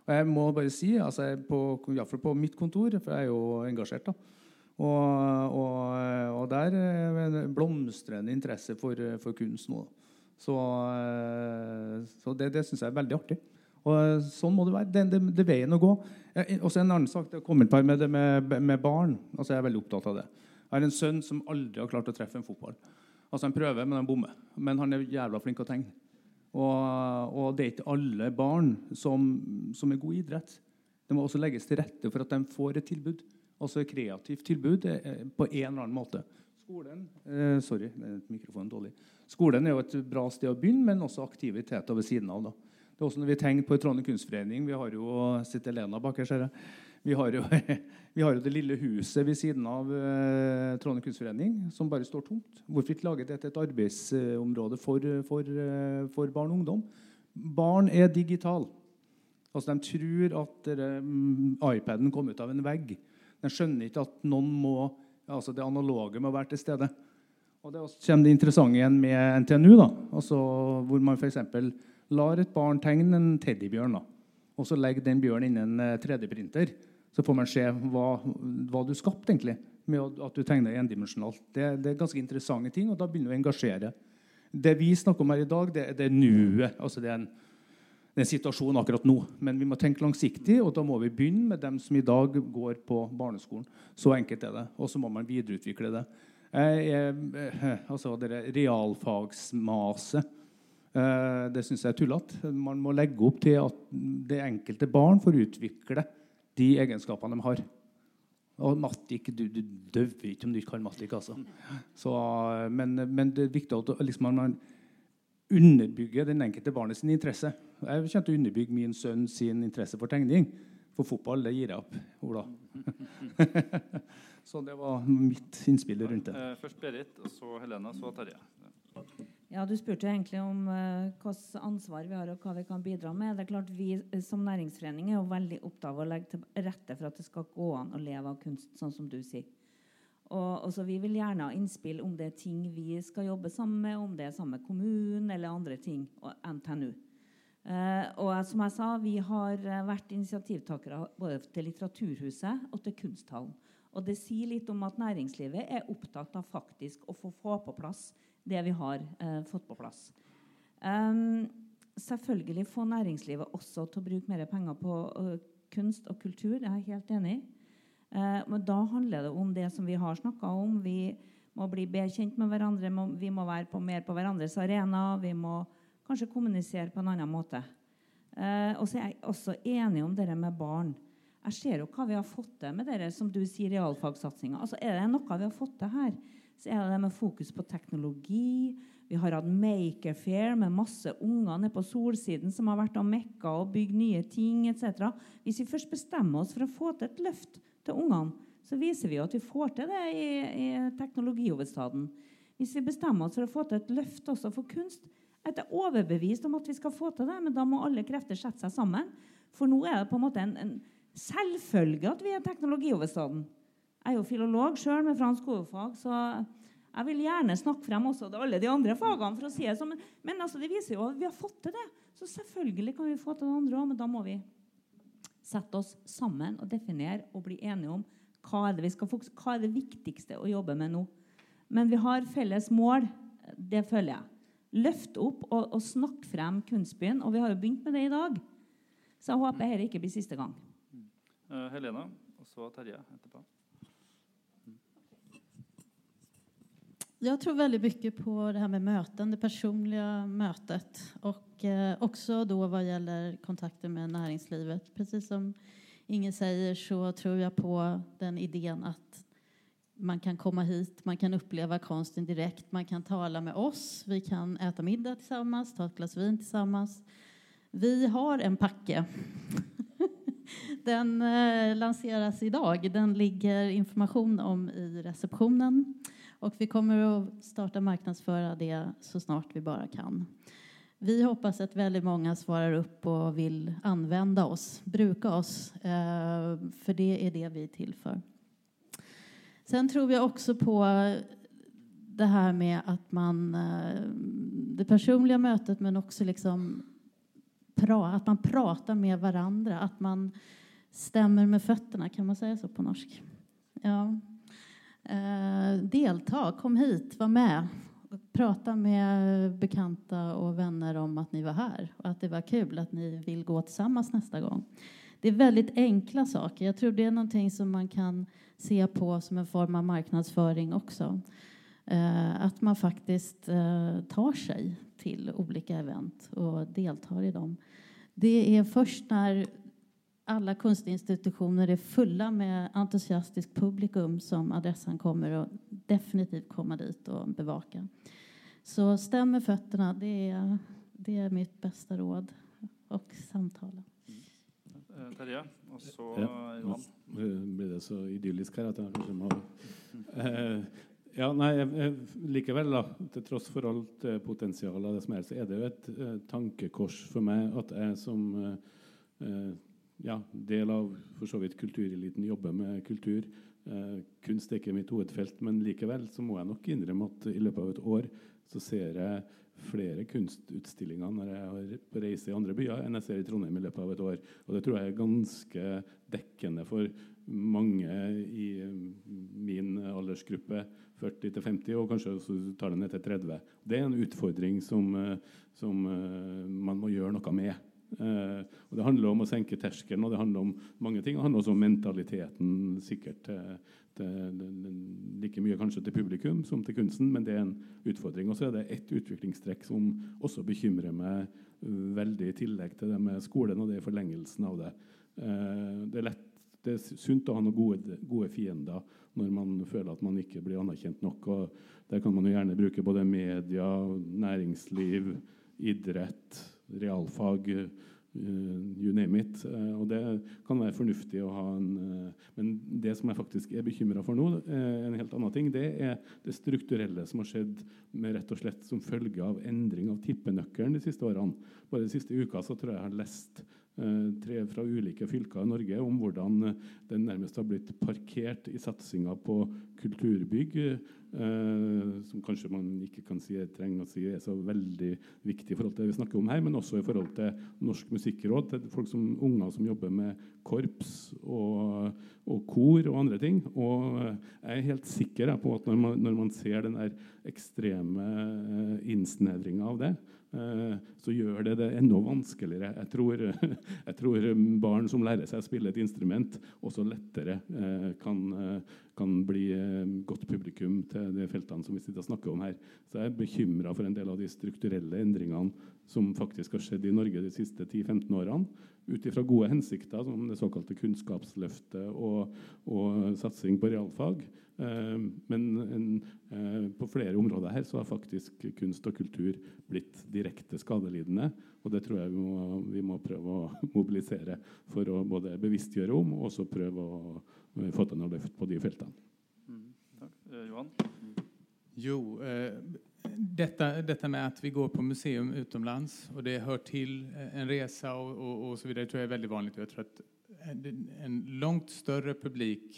Og jeg må bare si, altså på, på mitt kontor, for jeg er jo engasjert, da, Og, og, og der er en blomstrende interesse for, for kunst nå. Så, eh, så det, det syns jeg er veldig artig. Og sånn må det være. Det, er veien å gå. Og også en annen sak, det kommer et par med det med, med barn. Altså Jeg er veldig opptatt av det. Jeg har en sønn som aldri har klart å treffe en fotball. Altså Han prøver, men han bommer. Men han er jævla flink å tegne. Og, og, det er ikke alle barn som, som er gode i idrett. Det må også legges til rette for at de får et tilbud. Altså kreativt tilbud eh, på en eller annen måte. Skolen eh, sorry, mikrofonen dårlig. Skolen er jo et bra sted å begynne, men også aktiviteter ved siden av. da. Det er også når vi tenker på Trondheim kunstforening Vi har jo sitter Elena bak her, ser jeg. Vi har, jo, vi har jo det lille huset ved siden av eh, Trondheim kunstforening som bare står tomt. Hvorfor ikke lage dette et arbeidsområde for, for, uh, for barn og ungdom? Barn er digital. Altså, de tror at um, iPaden kom ut av en vegg. De skjønner ikke at noen må, altså det analoge må være til stede. Og Det kommer det interessante igjen med NTNU, da. Altså, hvor man f.eks lar et barn tegne en teddybjørn, da, og så legger den bjørnen inn en 3D-printer, eh, så får man se hva, hva du skapte egentlig med at du tegner endimensjonalt. Det, det, er ganske interessante ting, og da begynner du å engasjere. Det vi snakker om her i dag, det, det er nuet. altså det er en det er en situasjon akkurat nå. Men vi må tenke langsiktig, og da må vi begynne med dem som i dag går på barneskolen. Så enkelt er det. Og så må man videreutvikle det. Jeg, jeg, eh, altså, det realfagsmaset Eh, det syns jeg er tullete. Man må legge opp til at det enkelte barn får utvikle de egenskapene de har. Og mattik, Du, døver ikke om du ikke kan mattik. Altså. Så, men, men, det er viktig at liksom, man underbygger den enkelte barnets interesse. Jeg kommer til å underbygge min sønn sin interesse for tegning. For fotball det gir jeg opp. Ola. så det var mitt innspill rundt det. Eh, først Berit, så Helena, så Terje. Ja, Du spurte egentlig om uh, hvilket ansvar vi har og hva vi kan bidra med. Det er klart Vi eh, som næringsforening er jo veldig opptatt av å legge til rette for at det skal gå an å leve av kunst, sånn som du sier. Og, og Vi vil gjerne ha innspill om det er ting vi skal jobbe sammen med, om det er sammen med kommunen eller andre ting, og NTNU. Uh, og som jeg sa, Vi har vært initiativtakere både til Litteraturhuset og til Kunsthallen. Og Det sier litt om at næringslivet er opptatt av faktisk å få, få på plass det vi har eh, fått på plass. Um, selvfølgelig få næringslivet også til å bruke mer penger på uh, kunst og kultur. Det er jeg helt enig i. Uh, men da handler det om det som vi har snakka om. Vi må bli bedre kjent med hverandre. Vi må være på, mer på hverandres arena. Vi må kanskje kommunisere på en annen måte. Uh, og så er jeg også enig om det med barn. Jeg ser jo hva vi har fått til med dere, som du sier, realfagsatsinga. Altså, er det noe vi har fått til her, så er det med fokus på teknologi. Vi har hatt Makerfair med masse unger nede på Solsiden som har vært og mekka og bygd nye ting etc. Hvis vi først bestemmer oss for å få til et løft til ungene, så viser vi jo at vi får til det i, i teknologihovedstaden. Hvis vi bestemmer oss for å få til et løft også for kunst, er jeg overbevist om at vi skal få til det, men da må alle krefter sette seg sammen. For nå er det på en måte en, en selvfølge at vi er teknologihovedstaden. Jeg er jo filolog sjøl med fransk hovedfag, så jeg vil gjerne snakke frem også alle de andre fagene. for å si det sånn. Men, men altså, det viser jo at vi har fått til det. Så selvfølgelig kan vi få til det andre òg, men da må vi sette oss sammen og definere og bli enige om hva er det vi skal fokusere, hva er det viktigste å jobbe med nå. Men vi har felles mål. Det føler jeg. Løft opp og, og snakk frem Kunstbyen. Og vi har jo begynt med det i dag. Så jeg håper dette ikke blir siste gang. Uh, Helena, og så Terje etterpå. Jag tror väldigt mycket på det här med möten, det personliga mötet och eh, också då vad gäller kontakter med näringslivet. Precis som Ingen säger så tror jag på den idén att man kan komma hit, man kan uppleva konsten direkt, man kan tala med oss, vi kan äta middag tillsammans, ta ett glas vin tillsammans. Vi har en packe. Den eh, lanseras idag. Den ligger information om i receptionen. Och vi kommer att starta marknadsföra det så snart vi bara kan. Vi hoppas att väldigt många svarar upp och vill använda oss, bruka oss, eh, för det är det vi är. Sen tror jag också på det här med att man, eh, det personliga mötet men också liksom att man pratar med varandra, att man stämmer med fötterna, kan man säga så på norsk? Ja. Eh, delta, kom hit, var med. Prata med bekanta och vänner om att ni var här och att det var kul att ni vill gå tillsammans nästa gång. Det är väldigt enkla saker. Jag tror det är någonting som man kan se på som en form av marknadsföring också. Eh, att man faktiskt eh, tar sig till olika event och deltar i dem. Det är först när alla kunstinstitutioner är fulla med entusiastisk publikum som adressen kommer att definitivt komma dit och bevaka. Så stäm med fötterna, det är, det är mitt bästa råd. Och samtala. Eh, Terje, og så Ja. Johan. Nå blir det så idyllisk her at jeg kanskje må eh, Ja, nei, likevel, da, til tross for alt eh, potensial av det som er, så er det jo et eh, tankekors for meg at jeg som eh, eh, ja, del av for så vidt kultureliten jobber med kultur. Eh, kunst er ikke mitt hovedfelt, men likevel så må jeg nok innrømme at i løpet av et år så ser jeg flere kunstutstillinger når jeg er på reise i andre byer, enn jeg ser i Trondheim i løpet av et år. Og det tror jeg er ganske dekkende for mange i eh, min aldersgruppe, 40-50, og kanskje også tar det ned til 30. Det er en utfordring som, eh, som eh, man må gjøre noe med. Eh, og Det handler om å senke terskelen, og det handler om mange ting. Det handler også om mentaliteten sikkert til, til, like mye kanskje til publikum som til kunsten, men det er en utfordring. Og så er det ett utviklingstrekk som også bekymrer meg veldig, i tillegg til det med skolen, og det er forlengelsen av det. Eh, det, er lett, det er sunt å ha noen gode, gode fiender når man føler at man ikke blir anerkjent nok. og Der kan man jo gjerne bruke både media, næringsliv, idrett, realfag, uh, you name it. Uh, og det kan være fornuftig å ha en Men det som jeg faktisk er bekymra for nå, en helt annen ting, det er det strukturelle som har skjedd med rett og slett som følge av endring av tippenøkkelen de siste årene. Bare de siste uka så tror jeg jeg har lest tre fra ulike fylker i Norge om hvordan den nærmest har blitt parkert i satsinga på kulturbygg, eh, som kanskje man ikke kan si, trenger å si er så veldig viktig i forhold til det vi snakker om her, men også i forhold til Norsk musikkråd, til folk som unger som jobber med korps og, og kor og andre ting. Og jeg er helt sikker på at når man, når man ser den der ekstreme eh, innsnevringa av det, eh, så gjør det det enda vanskeligere. Jeg tror, jeg tror barn som lærer seg å spille et instrument, også lettere eh, kan, eh, kan bli eh, godt publikum til de feltene som vi sitter og snakker om her. Så jeg er bekymra for en del av de strukturelle endringene som faktisk har skjedd i Norge de siste 10-15 årene. Ut ifra gode hensikter, som det såkalte Kunnskapsløftet og, og satsing på realfag. Eh, men en, eh, på flere områder her så har faktisk kunst og kultur blitt direkte skadelidende. Og det tror jeg vi må, vi må prøve å mobilisere for å både bevisstgjøre om og også prøve å få til noe løft på de feltene. Mm, takk. Eh, Johan? Jo, eh, dette, detta med at vi går på museum utomlands og det hører til en resa og, og, og så videre, tror jeg er veldig vanlig. Jeg tror at en, langt større större publik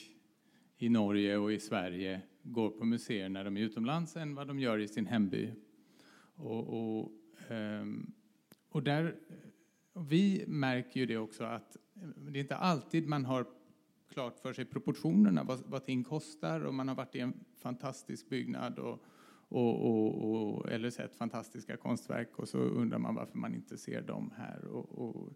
i Norge og i Sverige går på museer når de er utomlands enn hva de gjør i sin hemby. Og, og, ehm, och där, vi merker jo det også at det er ikke alltid man har klart för sig proportionerna, vad, vad ting kostar och man har varit i en fantastisk byggnad och, och, och, och, eller sett fantastiska konstverk och så undrar man varför man inte ser dem här. Och,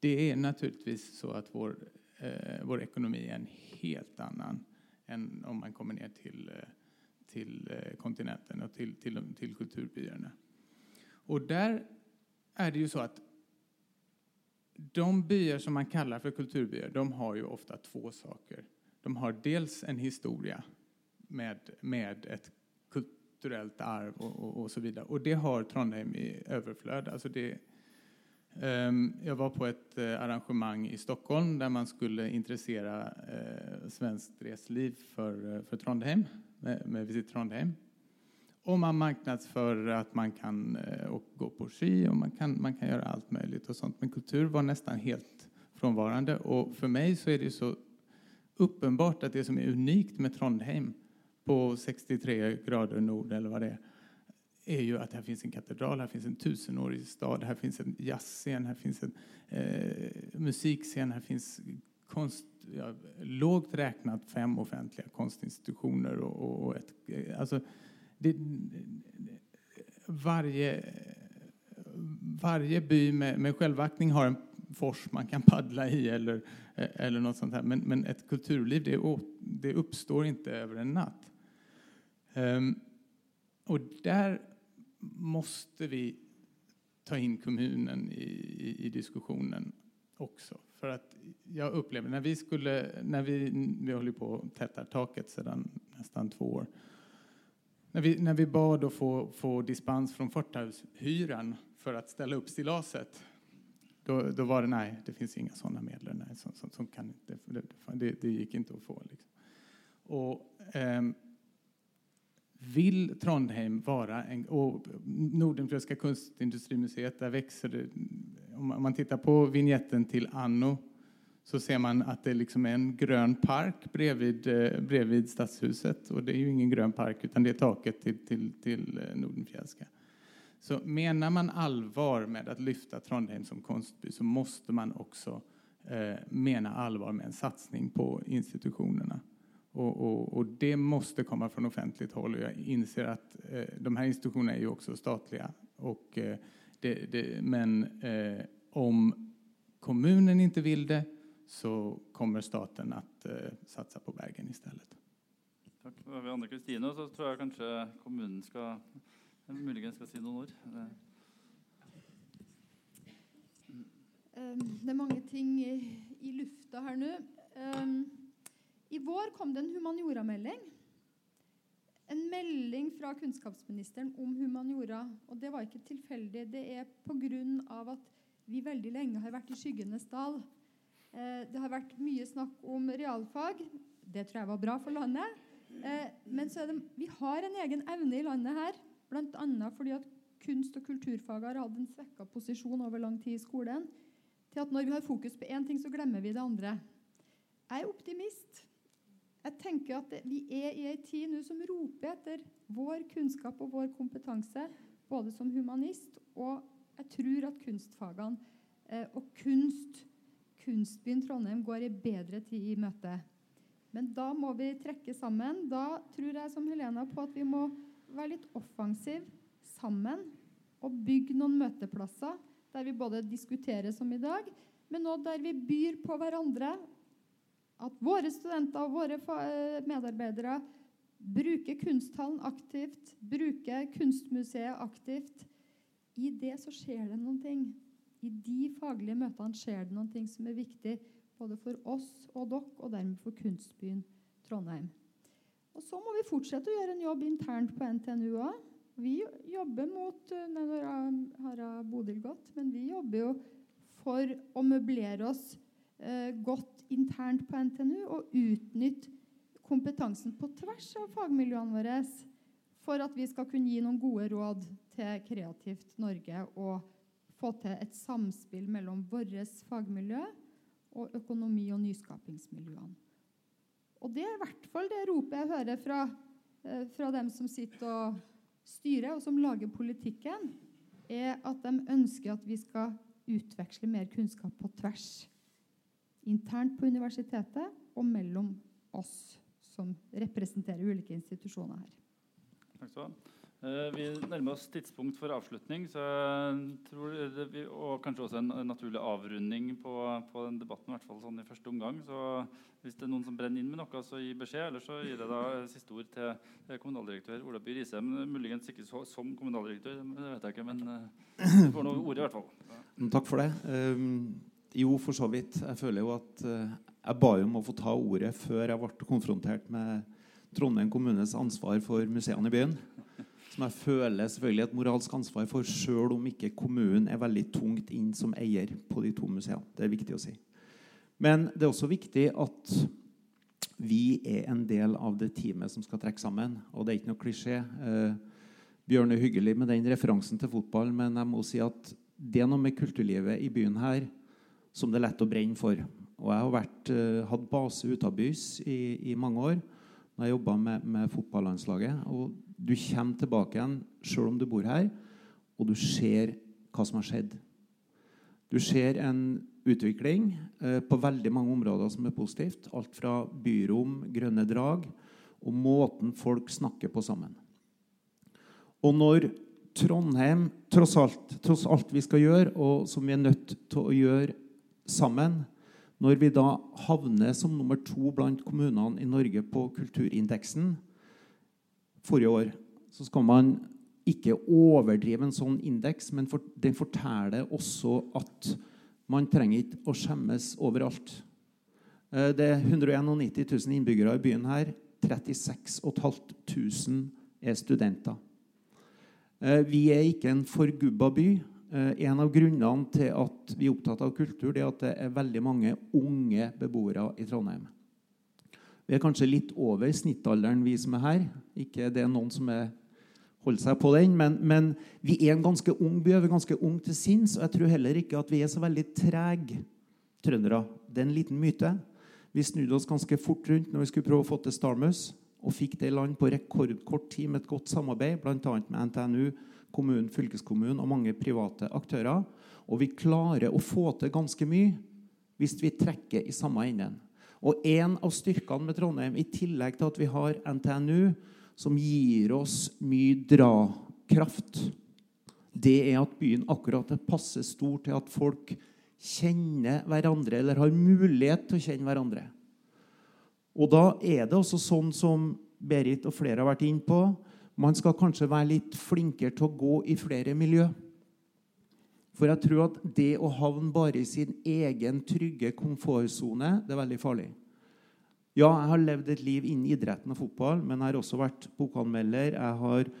det är naturligtvis så att vår, eh, vår ekonomi är en helt annan än om man kommer ner till, eh, eh, kontinenten och till, till, till kulturbyarna. Och där är det ju så att de byar som man kallar för kulturbyar, de har ju ofta två saker. De har dels en historia med, med ett kulturellt arv och, och, och, så vidare. Och det har Trondheim i överflöd. Alltså det, um, jag var på ett arrangement arrangemang i Stockholm där man skulle intressera uh, resliv för, uh, för Trondheim, med, med Visit Trondheim. Och man marknadsför att man kan och gå på ski och man kan, man kan göra allt möjligt och sånt. Men kultur var nästan helt frånvarande. Och för mig så är det så uppenbart att det som är unikt med Trondheim på 63 grader nord eller vad det är, är ju att här finns en katedral, här finns en tusenårig stad, här finns en jazzscen, här finns en eh, musikscen, här finns konst, ja, lågt räknat fem offentliga konstinstitutioner. Och, och ett, alltså, det, varje, varje by med, med självaktning har en fors man kan paddla i eller, eller något sånt här. Men, men ett kulturliv det, det uppstår inte över en natt. Um, och där måste vi ta in kommunen i, i, i, diskussionen också. För att jag upplever, när vi skulle, när vi, vi håller på att täta taket sedan nästan två år. När vi, när vi bad att få, få dispens från Fortahushyran för att ställa upp stillaset, då, då var det nej, det finns inga sådana medel. Nej, som, som, som kan inte, det, det, gick inte att få. Liksom. Och, eh, vill Trondheim vara en... Och Nordenfriska kunstindustrimuseet, där växer det... Om man tittar på vignetten till Anno så ser man att det liksom är en grön park bredvid, eh, bredvid stadshuset. Och det är ju ingen grön park, utan det är taket till, till, till eh, Så menar man allvar med att lyfta Trondheim som konstby så måste man också eh, mena allvar med en satsning på institutionerna. Och, och, och, det måste komma från offentligt håll. Och jag inser att eh, de här institutionerna är ju också statliga. Och, eh, det, det, men eh, om kommunen inte vill det så kommer staten att uh, satsa på Bergen istället. har vi Anne Kristine og så tror jeg kanskje kommunen skal muligens skal si noen ord. Det er mange ting i, i lufta her nå. Um, i vår kom det en humanioramelding. En melding fra kunnskapsministeren om humaniora. Og det var ikke tilfeldig. Det er pga. at vi veldig lenge har vært i skyggenes dal. Eh, det har vært mye snakk om realfag. Det tror jeg var bra for landet. Eh, men det, vi har en egen evne i landet her, bl.a. fordi at kunst- og kulturfag har hatt en svekka posisjon over lang tid i skolen, til at når vi har fokus på én ting, så glemmer vi det andre. Jeg er optimist. Jeg tenker at Vi er i en tid nå som roper etter vår kunnskap og vår kompetanse, både som humanist og jeg tror at kunstfagene eh, og kunst, kunstbyen Trondheim går i bedre tid i møte. Men da må vi trekke sammen. Da tror jeg som Helena på at vi må være litt offensiv sammen og bygge noen møteplasser der vi både diskuterer som i dag, men òg der vi byr på hverandre at våre studenter og våre medarbeidere bruker kunsthallen aktivt, bruker kunstmuseet aktivt. I det så skjer det noen ting. I de faglige møtene skjer det noen ting som er viktig både for oss og dere, og dermed for kunstbyen Trondheim. Og Så må vi fortsette å gjøre en jobb internt på NTNU òg. Vi jobber mot eh, Nå har Bodil gått, men vi jobber jo for å møblere oss eh, godt internt på NTNU og utnytte kompetansen på tvers av fagmiljøene våre for at vi skal kunne gi noen gode råd til Kreativt Norge og få til et samspill mellom vårt fagmiljø og økonomi- og nyskapingsmiljøene. Og Det er i hvert fall det ropet jeg hører fra, eh, fra dem som sitter og styrer, og som lager politikken, er at de ønsker at vi skal utveksle mer kunnskap på tvers internt på universitetet og mellom oss som representerer ulike institusjoner her. Takk skal du ha. Eh, vi nærmer oss tidspunkt for avslutning, så jeg tror det, og kanskje også en, naturlig avrunding på, på, den debatten. I hvert fall sånn i første omgang. Så hvis det er noen som brenner inn med noe, så gi beskjed. Eller så gir jeg da siste ord til kommunaldirektør Ola By Riise. Muligens ikke så, som kommunaldirektør, det vet jeg ikke, men du får noe ord i hvert fall. Ja. Takk for det. Um, jo, for så vidt. Jeg føler jo at jeg ba om å få ta ordet før jeg ble konfrontert med Trondheim kommunes ansvar for museene i byen. Som jeg føler selvfølgelig et moralsk ansvar for, sjøl om ikke kommunen er veldig tungt inn som eier på de to museene. Det er viktig å si. Men det er også viktig at vi er en del av det teamet som skal trekke sammen. Og det er ikke noe klisjé. Uh, Bjørn er hyggelig med den referansen til fotball, men jeg må si at det er noe med kulturlivet i byen her som det er lett å brenne for. Og jeg har vært, uh, hatt base utabys i, i mange år jeg jobba med, med, fotballandslaget. Og du kommer tilbake igjen sjøl om du bor her, og du ser hva som har skjedd. Du ser en utvikling eh, på veldig mange områder som er positivt. Alt fra byrom, grønne drag og måten folk snakker på sammen. Og når Trondheim, tross alt, tross alt vi skal gjøre, og som vi er nødt til å gjøre sammen, når vi da havner som nummer to blant kommunene i Norge på kulturindeksen forrige år, så skal man ikke overdrive en sånn indeks, men for, den forteller også at man trenger ikke å skjemmes overalt. Eh, det er 191 000 innbyggere i byen her. 36 500 er studenter. Eh, vi er ikke en forgubba by. Eh, en av grunnene til at vi er opptatt av kultur, det er at det er veldig mange unge beboere i Trondheim. Vi er kanskje litt over snittalderen, vi som er her. Ikke det er noen som er, holder seg på den, men, men, vi er en ganske ung by. Vi er ganske ung til sinns, og jeg tror heller ikke at vi er så veldig trege trøndere. Det er en liten myte. Vi snudde oss ganske fort rundt når vi skulle prøve å få til Starmus og fikk det i land på rekordkort tid med et godt samarbeid, bl.a. med NTNU, kommunen, fylkeskommunen og mange private aktører. Og vi klarer å få til ganske mye hvis vi trekker i samme enden. Og en av styrkene med Trondheim, i tillegg til at vi har NTNU, som gir oss mye drakraft, det er at byen akkurat er passe stor til at folk kjenner hverandre, eller har mulighet til å kjenne hverandre. Og da er det også sånn som Berit og flere har vært inne på, man skal kanskje være litt flinkere til å gå i flere miljø. For jeg tror at det å havne bare i sin egen trygge komfortsone, det er veldig farlig. Ja, jeg har levd et liv innen idretten og fotball, men jeg har også vært bokanmelder. Jeg har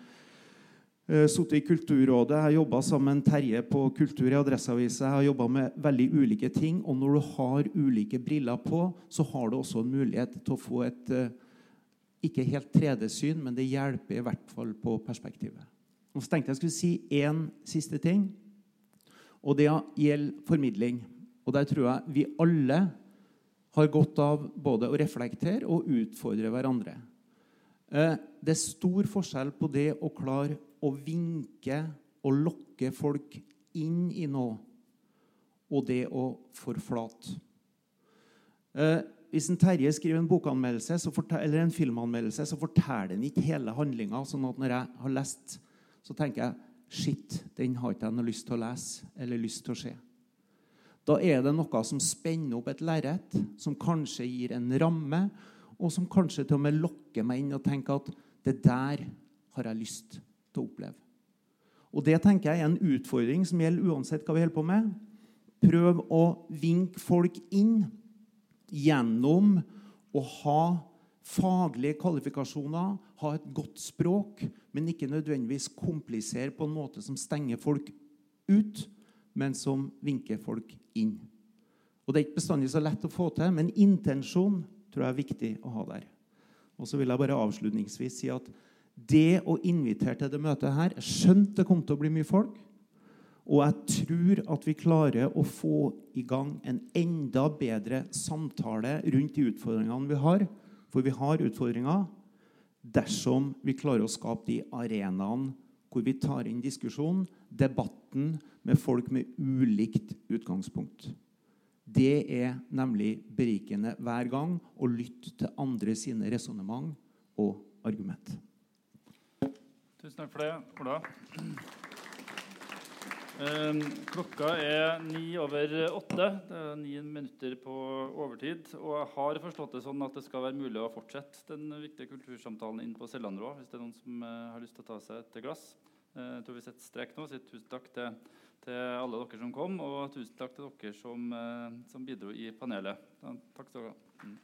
Uh, Sittet i Kulturrådet, jeg har jobba sammen med Terje på Kultur i Adresseavisa. Jeg har jobba med veldig ulike ting. Og når du har ulike briller på, så har du også en mulighet til å få et uh, ikke helt 3D-syn, men det hjelper i hvert fall på perspektivet. Og så tenkte jeg skulle si én siste ting, og det gjelder formidling. Og der tror jeg vi alle har godt av både å reflektere og utfordre hverandre. Uh, det er stor forskjell på det å klare å vinke og lokke folk inn i noe, og det å forflate. Hvis en Terje skriver en bokanmeldelse eller en filmanmeldelse, så forteller han ikke hele handlinga. sånn at når jeg har lest, så tenker jeg Shit, den har ikke jeg noe lyst til å lese eller lyst til å se. Da er det noe som spenner opp et lerret, som kanskje gir en ramme, og som kanskje til og med lokker meg inn og tenker at det der har jeg lyst til å oppleve. Og Det tenker jeg er en utfordring som gjelder uansett hva vi holder på med. Prøv å vinke folk inn gjennom å ha faglige kvalifikasjoner, ha et godt språk, men ikke nødvendigvis komplisere på en måte som stenger folk ut, men som vinker folk inn. Og Det er ikke bestandig så lett å få til, men intensjon tror jeg er viktig å ha der. Og så vil jeg bare avslutningsvis si at det å invitere til det møtet her Jeg skjønte det kom til å bli mye folk. Og jeg tror at vi klarer å få i gang en enda bedre samtale rundt de utfordringene vi har. For vi har utfordringer dersom vi klarer å skape de arenaene hvor vi tar inn diskusjonen, debatten, med folk med ulikt utgangspunkt. Det er nemlig berikende hver gang å lytte til andre sine resonnement og argument. Tusen takk for det, Ola. Um, klokka er ni over åtte. Det er ni minutter på overtid. Og jeg har forstått det sånn at det skal være mulig å fortsette den viktige kultursamtalen inn på Sellandrå hvis det er noen som uh, har lyst til å ta seg et glass. Uh, jeg tror vi setter strek nå. Sier tusen takk til, til, alle dere som kom, og tusen takk til dere som, uh, som bidro i panelet. takk skal dere ha. Mm.